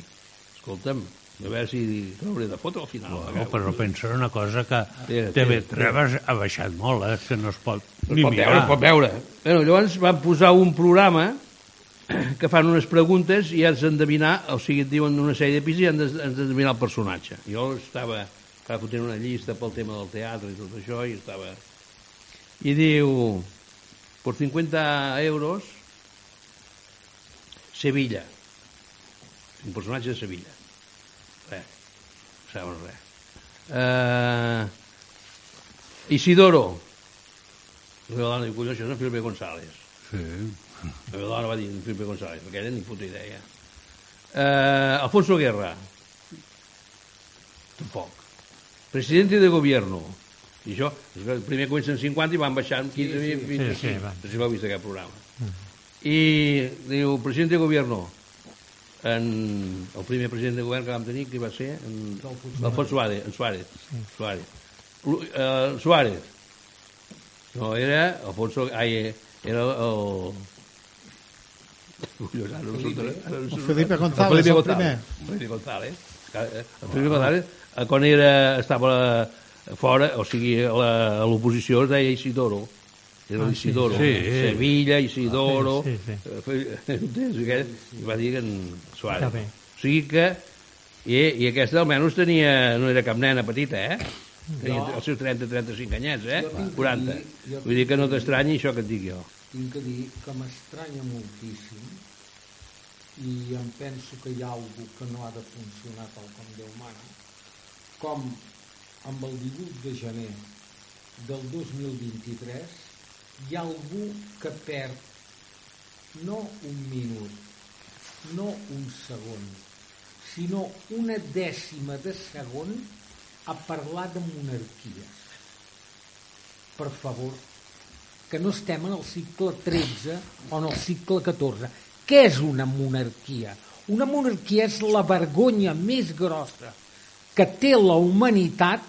Escolta'm, a veure si l'hauré de fotre al final. No, veu. però pensa una cosa que Tira, tira, TV3 ha baixat molt, eh? que no es pot Es ni pot veure, mirar. es pot veure. Bueno, llavors van posar un programa que fan unes preguntes i has d'endevinar, o sigui, et diuen una sèrie de pis i has d'endevinar el personatge. Jo estava, estava fotent una llista pel tema del teatre i tot això, i estava... I diu, por 50 euros, Sevilla. Un personatge de Sevilla. Res, no saben res. Uh, Isidoro, la meva dona diu, collons, això és en Felipe González. Sí. La meva dona va dir en Felipe González, perquè ella ni puta idea. Uh, Alfonso Guerra. Tampoc. Presidente de gobierno. I això, primer comencen 50 i van baixant 15 sí, sí, fins a sí, sí, 5. va. No sé si l'heu vist aquest programa. I diu, president de gobierno, en, el primer president de govern que vam tenir, que va ser en, Alfonso Suárez, en Suárez. Suárez. Lu- eh, Suárez. No, era Alfonso... Ai, era el... Collons, ara no ara no em surten- Felipe González, el Felipe el González. Felipe González. Eh, El Felipe González, eh, quan era, estava fora, o sigui, l'oposició es deia Isidoro. Era l'Isidoro. Sí. Sevilla, Isidoro... Sí, sí, eh, fe- entens? I va dir que en Suárez. O sigui que... I, I aquesta almenys tenia, no era cap nena petita, eh? Tenia els seus 30-35 anyets, eh? Jo tinc que 40. dir- jo Vull dir que no t'estranyi això que et dic jo. tinc que dir que m'estranya moltíssim i em penso que hi ha algú que no ha de funcionar tal com Déu mana com amb el 18 de gener del 2023 hi ha algú que perd no un minut no un segon sinó una dècima de segon a parlar de monarquies per favor que no estem en el cicle 13 o en el cicle 14. Què és una monarquia? Una monarquia és la vergonya més grossa que té la humanitat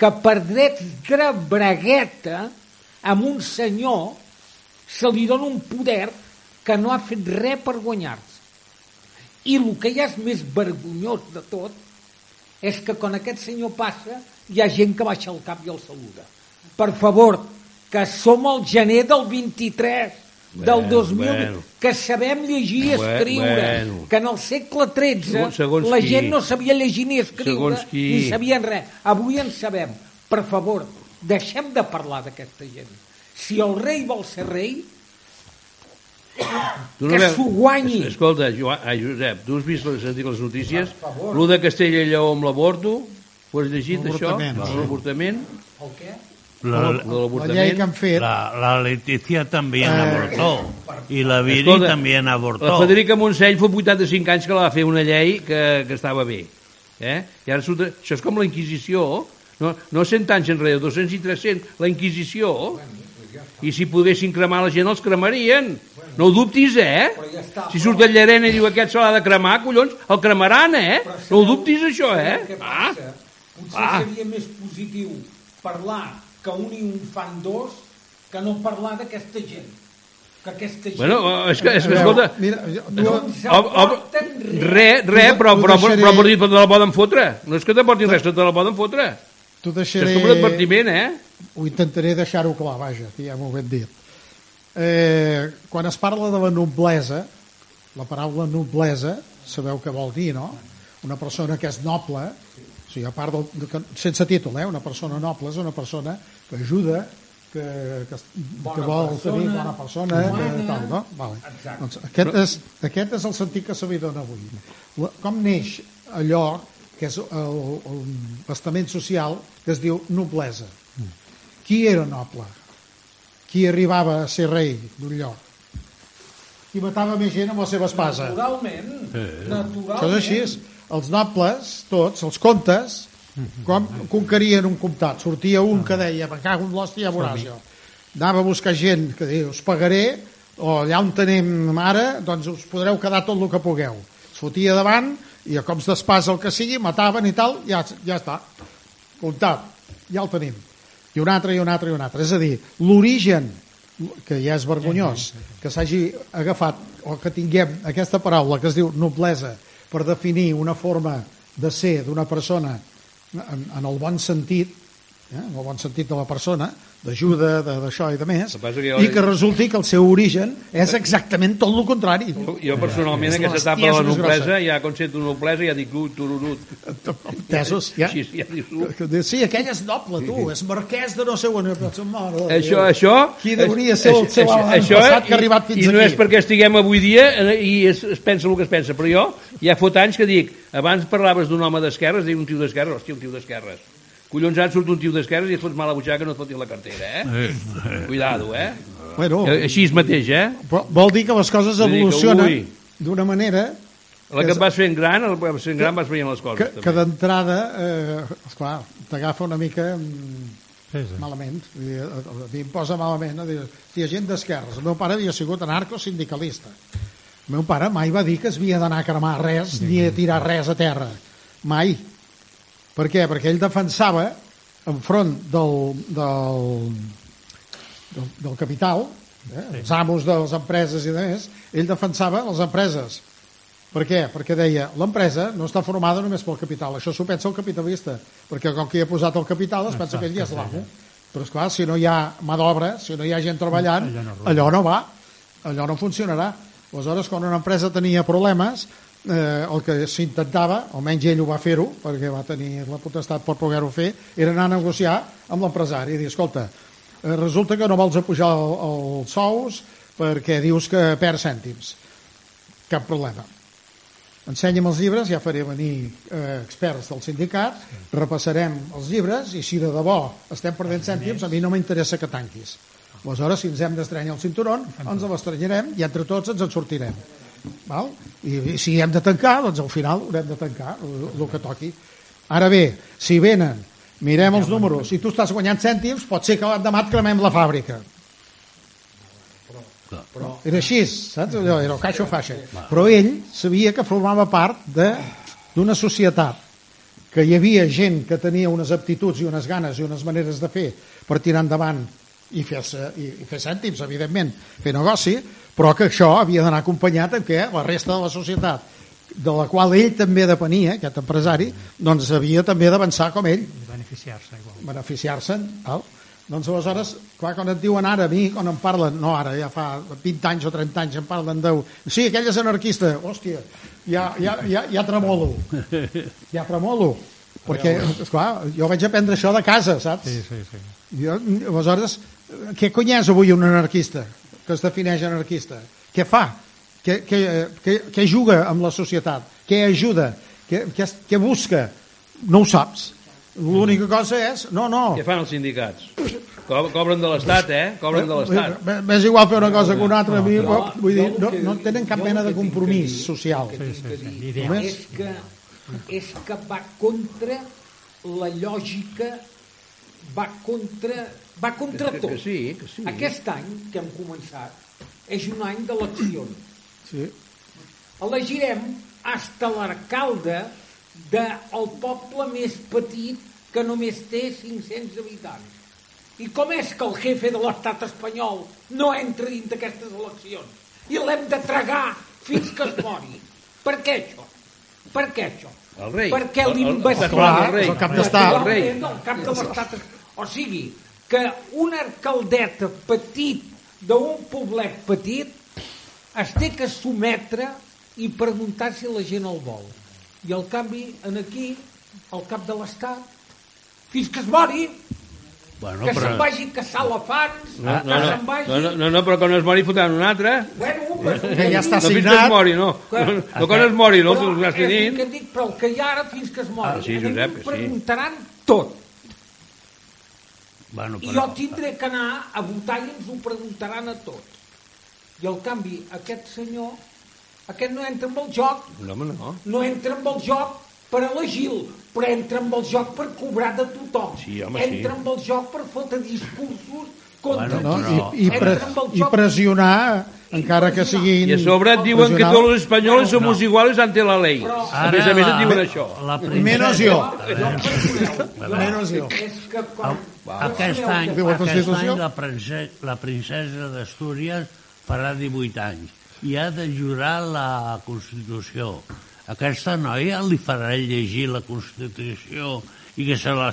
que per drets de bragueta amb un senyor se li dona un poder que no ha fet res per guanyar-se. I el que ja és més vergonyós de tot és que quan aquest senyor passa hi ha gent que baixa el cap i el saluda. Per favor, que som al gener del 23 del Bueno, 2000, bueno. que sabem llegir i escriure, bueno. que en el segle XIII Segons- segons la qui. gent no sabia llegir ni escriure, ni sabien res. Avui en sabem. Per favor, deixem de parlar d'aquesta gent. Si el rei vol ser rei, Tu Que veus- s'ho guanyi. Es- Escolta, Joan, ah, Josep, tu has vist les, sentit les notícies? Per favor. Lo de Castella i Lleó amb l'avorto? Ho has llegit, això? L'avortament, sí. L'avortament? el què? La, de La llei que han fet... la, la Leticia también Eh, abortó. Y la Viri Escolta, también La abortó. Federica Montseny fa 85 anys que la va fer una llei que, que estava bé. Eh? I ara surt, això és com la Inquisició, no, no 100 anys enrere, 200 i 300, la Inquisició. I si poguessin cremar la gent, els cremarien. No ho dubtis, eh? Ja està, Si però- surt el Llarena i diu aquest se l'ha de cremar, collons, el cremaran, eh? No ho dubtis, això, eh? Què Ah? Potser Ah. seria més positiu parlar que un i un fan dos que no parlar d'aquesta gent. Que aquesta gent... bueno, és que, és que escolta, Mira, tu, Ob, ob, re, re, però, però, però, però, però, te la poden fotre. No és que t'aportin res, te la poden fotre. tu Això deixaré... és com un advertiment, eh? Ho intentaré deixar-ho clar, vaja, que ja m'ho ben dit. Eh, quan es parla de la noblesa, la paraula noblesa, sabeu què vol dir, no? Una persona que és noble, o sigui, a part del, de, que- sense títol, eh? una persona noble és una persona que ajuda, que, que, que Bona vol persona, tenir bona persona, que humana. tal, no? Vale. Exacte. Doncs aquest, és, aquest és el sentit que se li dona avui. La- Com neix allò que és el, el bastament social que es diu noblesa? Qui era noble? Qui arribava a ser rei d'un lloc? Qui matava més gent amb la seva espasa? Naturalment. Naturalment. Això és així. Els nobles, tots, els comtes, com conquerien un comtat? Sortia un que deia, me cago en l'hòstia, ja veuràs jo. Anava a buscar gent que diu, us pagaré, o allà on tenim ara, doncs us podreu quedar tot el que pugueu. Es fotia davant, i a cops d'espasa el que sigui, mataven i tal, ja, ja està. Comptat, ja el tenim. I un altre, i un altre, i un altre. És a dir, l'origen, que ja és vergonyós, que s'hagi agafat, o que tinguem aquesta paraula que es diu noblesa, per definir una forma de ser d'una persona en, en el bon sentit, eh, en el bon sentit de la persona, d'ajuda, d'això i de més, que i que resulti que el seu origen és exactament tot el contrari. Jo, jo personalment, És aquesta les etapa de la noblesa, ja quan sento noblesa, ja dic, ui, tururut. Entesos? Ja? Així, ja diu, Sí, aquell és noble, tu, és marquès de no sé on. De Això, això... Qui deuria ser el seu això- que ha arribat fins I no aquí? és perquè estiguem avui dia eh, i es, es pensa el que es pensa, però jo ja fot anys que dic, abans parlaves d'un home d'esquerres, dic un tio d'esquerres, hòstia, un tio d'esquerres. Collons, ara surt un tio d'esquerres i et fots mal a butxaca que no et fotis la cartera, eh? Cuidado, eh? Bueno, Eh, Així és mateix, eh? però vol dir que les coses que, evolucionen d'una manera La que et vas fent gran, el vas fent gran vas veient les que, coses. que també. d'entrada, eh, esclar, t'agafa una mica mm, Sí, sí. malament. Vull dir, A mi em posa malament. A dir, hi ha gent d'esquerres. El meu pare havia sigut anarcosindicalista. El meu pare mai va dir que es havia d'anar a cremar res ni a tirar res a terra. Mai. Per què? Perquè ell defensava enfront del, del, del, del capital, eh, els amos de les empreses i de més, ell defensava les empreses. Per què? Perquè deia, l'empresa no està formada només pel capital, això s'ho pensa el capitalista, perquè com que hi ha posat el capital es pensa que ell ja és l'amo. Però esclar, si no hi ha mà d'obra, si no hi ha gent treballant, Allò no allò no va, allò no funcionarà. Aleshores, quan una empresa tenia problemes, eh, el que s'intentava, almenys ell ho va fer-ho, perquè va tenir la potestat per poder-ho fer, era anar a negociar amb l'empresari i dir, escolta, eh, resulta que no vols apujar el, els sous perquè dius que perd cèntims. Cap problema. Ensenya'm els llibres, ja faré venir eh, experts del sindicat, repassarem els llibres i si de debò estem perdent cèntims, a mi no m'interessa que tanquis. Aleshores, si ens hem d'estrenyar el cinturón, ens l'estrenyarem i entre tots ens en sortirem. Val? I, I si hem de tancar, doncs al final haurem de tancar el, el que toqui. Ara bé, si venen, mirem els números, i tu estàs guanyant cèntims, pot ser que l'endemà et cremem la fàbrica. Però era així, saps? Allò, era el caixo faixa. Però ell sabia que formava part de- d'una societat que hi havia gent que tenia unes aptituds i unes ganes i unes maneres de fer per tirar endavant i fer, i, i fer cèntims, evidentment, fer negoci, però que això havia d'anar acompanyat amb que la resta de la societat de la qual ell també depenia, aquest empresari, doncs havia també d'avançar com ell, beneficiar-se igual. beneficiar-se'n. Doncs aleshores, clar, quan et diuen ara a mi, quan em parlen, no ara, ja fa 20 anys o 30 anys, em parlen de... Sí, aquell és anarquista. Hòstia, ja, ja, ja, ja tremolo. Ja tremolo. Perquè, esclar, jo vaig aprendre això de casa, saps? Sí, sí, sí. Jo, aleshores, què cony és avui un anarquista que es defineix anarquista? Què fa? Què, què, què, què juga amb la societat? Què ajuda? Què, què, què busca? No ho saps. L'única cosa és... No, no. Què fan els sindicats? Co cobren de l'Estat, eh? Cobren de l'Estat. M'és igual fer una cosa que una altra. a mi, Jo- vull dir, no, que- no tenen cap mena de que que compromís dir- social. que tinc que dir Només- És que, és que va contra la lògica, va contra, va contra Que- tot. que sí, que sí. Aquest any que hem començat és un any d'eleccions. Sí. Elegirem hasta l'alcalde del poble més petit que només té 500 habitants. I com és que el jefe de l'estat espanyol no entra dins d'aquestes eleccions? I l'hem de tragar fins que es mori. Per què això? Per què això? El rei. Perquè El- el- el- el rei. és el cap d'estat. El rei. El cap de l'estat. O sigui, que una alcaldeta petit d'un poblet petit es té que sometre i preguntar si la gent el vol. I al canvi, en aquí, el cap de l'Estat, fins que es mori, Bueno, que però... se'n vagi a caçar elefants, No, no, que no, se'n vagi... no, no, no, no, però quan es mori fotran un altre. Bueno, però... Que ja està No fins que signat. es mori, no. No, no quan es mori, no, el tenint. que dic, però el que hi ha ara fins que es mori. Ah, sí, A mi Josep, que sí. preguntaran tot. Bueno, I però... jo tindré que anar a votar i ens ho preguntaran a tots. I al canvi, aquest senyor, aquest no entra amb el joc, No, no. no entra amb el joc per elegir-lo, però entra amb el joc per cobrar de tothom. Sí, home, sí. entra amb el joc per fotre discursos contra Bueno, No? tothom. I, i, pre, Entra amb el I pressionar, encara que siguin... I a sobre et diuen que tots els espanyols somos iguales ante la ley. Però- A més a més et diuen això. La Menos jo. Menos jo. És que quan... Aquest any, aquest Constitució? any la, princesa, la princesa d'Astúries farà 18 anys i ha de jurar la Constitució. Aquesta noia li farà llegir la Constitució i que se la,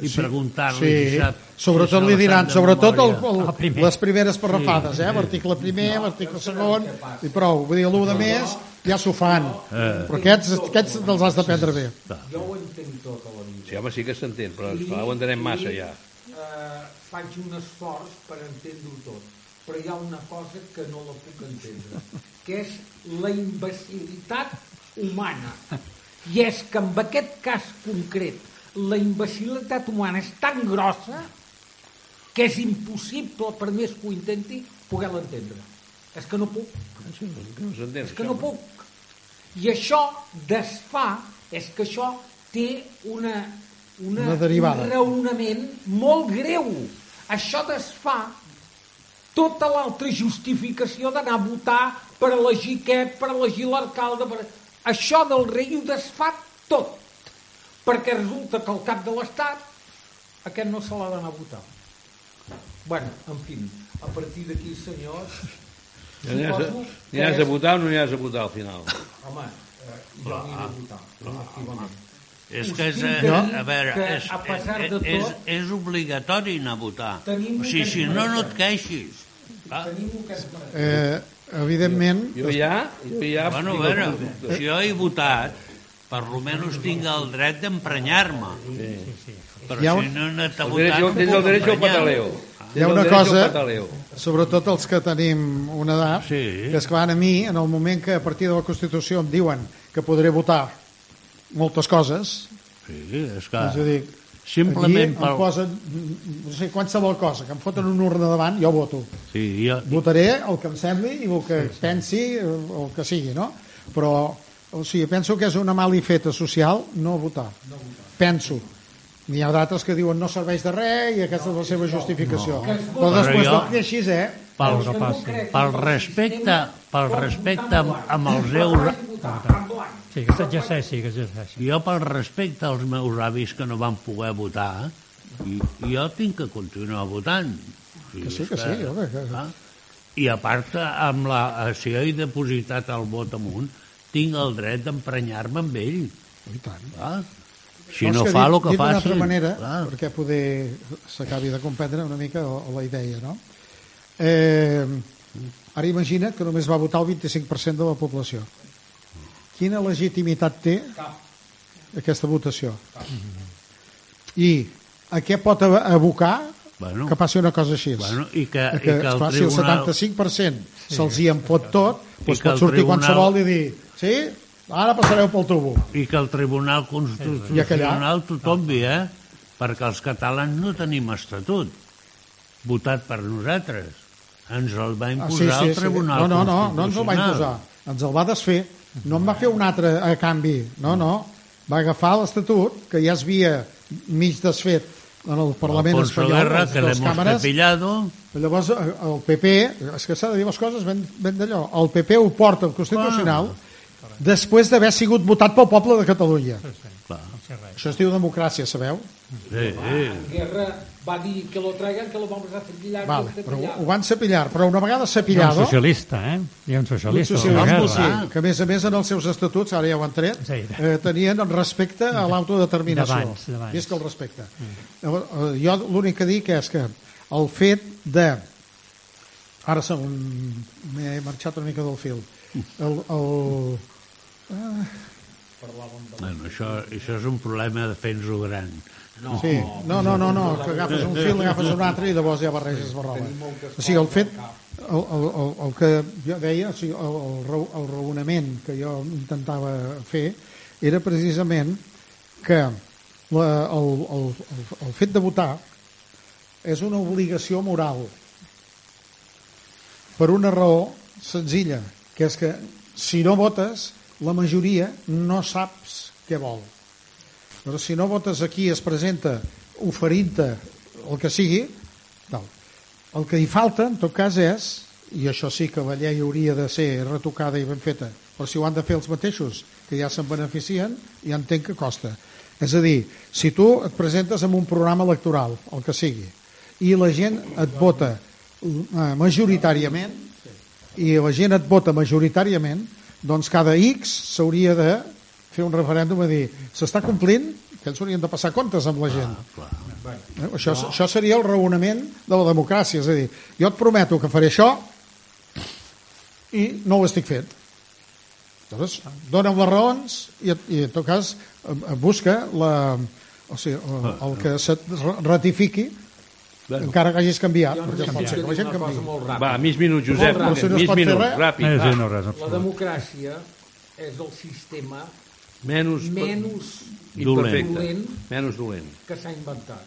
i preguntar-li Sí, si sap sobretot li diran, sobretot el, el, El primer. les primeres parrafades, eh? l'article primer, l'article segon, i prou. Vull dir, l'un de més ja s'ho fan. Però aquests, aquests te'ls has d'aprendre bé. Jo ho entenc tot a la vida. Sí, home, sí que s'entén, però esclar, ho entenem massa ja. Eh, faig un esforç per entendre-ho tot, però hi ha una cosa que no la puc entendre, que és la imbecilitat humana. I és que en aquest cas concret la imbecilitat humana és tan grossa que és impossible, per més que ho intenti, poder-la entendre. És que no puc. Que no s'entén, És que no puc. I això desfà, és que això té una, una, Una derivada. un raonament molt greu. Això desfà tota l'altra justificació d'anar a votar per elegir aquest, per elegir l'alcalde. Per... Això del rei ho desfà tot. Perquè resulta que el cap de l'Estat aquest no se l'ha d'anar a votar. bueno, en fi, a partir d'aquí, senyors, Ja a, suposo que aniràs a és- votar o no aniràs a votar al final? Home, eh, jo aniré a votar, efectivament. És que és, eh, de a veure, que, és, a pesar de és, tot- és obligatori anar a votar. O sigui, si no, no et queixis. Clar. Tenim un cas per Eh, evidentment, Jo ja, jo ja... Bueno, a veure, si jo he votat, per lo menys tinc el dret d'emprenyar-me. Però Hi ha un- si no he anat a El votar, derecho, no tens el puc emprenyar-me. pataleo. Hi ha una cosa- sobretot els que tenim una edat, Sí. que és clar, a mi, en el moment que a partir de la Constitució em diuen que podré votar moltes coses, Sí, és que... és a dir, Simplement aquí pel... em posen, no sé, qualsevol cosa, que em foten una urna davant, jo voto. Sí, jo... Votaré el que em sembli i el que pensi, eh, el que sigui, no? Però, o sigui, penso que és una mala feta social no votar. Penso. N'hi ha d'altres que diuen no serveix de res i aquesta és la seva justificació. Però Però després jo- tot i així, eh? pel, no passi. pel respecte, pel respecte amb, amb els euros... Sí, que s'exerceixi, que s'exerceixi. Jo pel respecte als meus avis que no van poder votar, i, jo tinc que continuar votant. I Que sí, que sí, home, que- Ah, I a part, amb la, si jo he depositat el vot amunt, tinc el dret d'emprenyar-me amb ell. I tant. Clar. Si Vols no que fa dit- el que dit d'una faci... altra manera, clar. perquè poder s'acabi de comprendre una mica o, o la idea, no? Eh, ara imagina que només va votar el 25% de la població. Quina legitimitat té aquesta votació? I a què pot ab- abocar Bueno. que passi una cosa així? Bueno, i que, que, i que el esclar, tribunal... Si el 75% se'ls hi en pot tot, doncs que pot el sortir tribunal- qualsevol i dir sí, ara passareu pel tubo. I que el Tribunal Constitucional tothom vi, eh? Perquè els catalans no tenim estatut votat per nosaltres. Ens el va Ah, imposar el Tribunal No, no, no, no ens el va imposar. Ens el va desfer. No en va fer un altre a canvi. No, no. Va agafar l'Estatut, que ja es havia mig desfet en el Parlament Alfonso espanyol, Guerra, les que l'hemos càmeres. cepillado, Llavors, eh, el PP, és que s'ha de dir les coses ben, ben d'allò, el PP ho porta al Constitucional després d'haver sigut votat pel poble de Catalunya. clar. Això es diu democràcia, sabeu? Sí, sí. Guerra va dir que lo traigan, que lo vamos a cepillar. Vale, però ho van cepillar, però una vegada Hi ha un cepillado, socialista, eh? Hi ha un un socialista. socialisme, de la sí, que a més a més en els seus estatuts, ara ja ho han tret, Sí. eh, tenien el respecte a l'autodeterminació. D'abans, d'abans. Més que el respecte. Llavors, eh, Jo l'únic que dic és que el fet de... Ara m'he marxat una mica del fil. El, el, Bueno, això, això és un problema de fer-nos-ho gran. No, Sí, no, no, no, no, que agafes un fil, agafes un altre i llavors ja barreges la roba. O sigui, el fet, el, el, el, el que jo deia, o sigui, el, el, el raonament que jo intentava fer era precisament que la, el, el, el, el fet de votar és una obligació moral per una raó senzilla, que és que si no votes, la majoria no saps què vol. Però si no votes aquí es presenta oferint-te el que sigui, tal. el que hi falta, en tot cas, és, i això sí que la llei hauria de ser retocada i ben feta, però si ho han de fer els mateixos, que ja se'n beneficien, ja entenc que costa. És a dir, si tu et presentes amb un programa electoral, el que sigui, i la gent et vota eh, majoritàriament, i la gent et vota majoritàriament, doncs cada X s'hauria de fer un referèndum a dir s'està complint, que ells haurien de passar comptes amb la gent. Eh? Això, això seria el raonament de la democràcia, és a dir, jo et prometo que faré això i no ho estic fent. Llavors, dona'm les raons i, i en tot cas busca la, o sigui, el, el que se't ratifiqui encara que hagis canviat, Jo perquè pot només ser que la gent canviï. Va, mig minut, Josep. Molt ràpid. No mig pot minut, ràpid. Eh, va. sí, no, res, La democràcia és el sistema Menys, menys imperfecte. dolent Menys dolent. que s'ha inventat.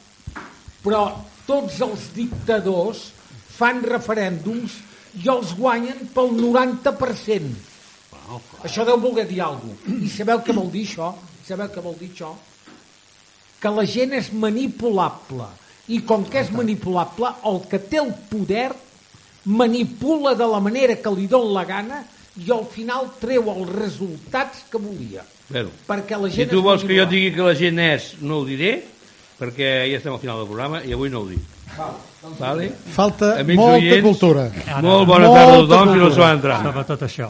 Però tots els dictadors fan referèndums i els guanyen pel 90%. Això deu voler dir alguna cosa. I sabeu què vol dir això? Sabeu què vol dir això? Que la gent és manipulable. I com que és manipulable, el que té el poder manipula de la manera que li dona la gana i al final treu els resultats que volia. Bueno, Perquè la si gent tu és vols que jo digui que la gent és, no ho diré, perquè ja estem al final del programa i avui no ho dic. Vale? Falta Amics molta oients, cultura. Molt bona Molta tarda a tothom, si no cultura. s'ho va entrar. Sobre tot això.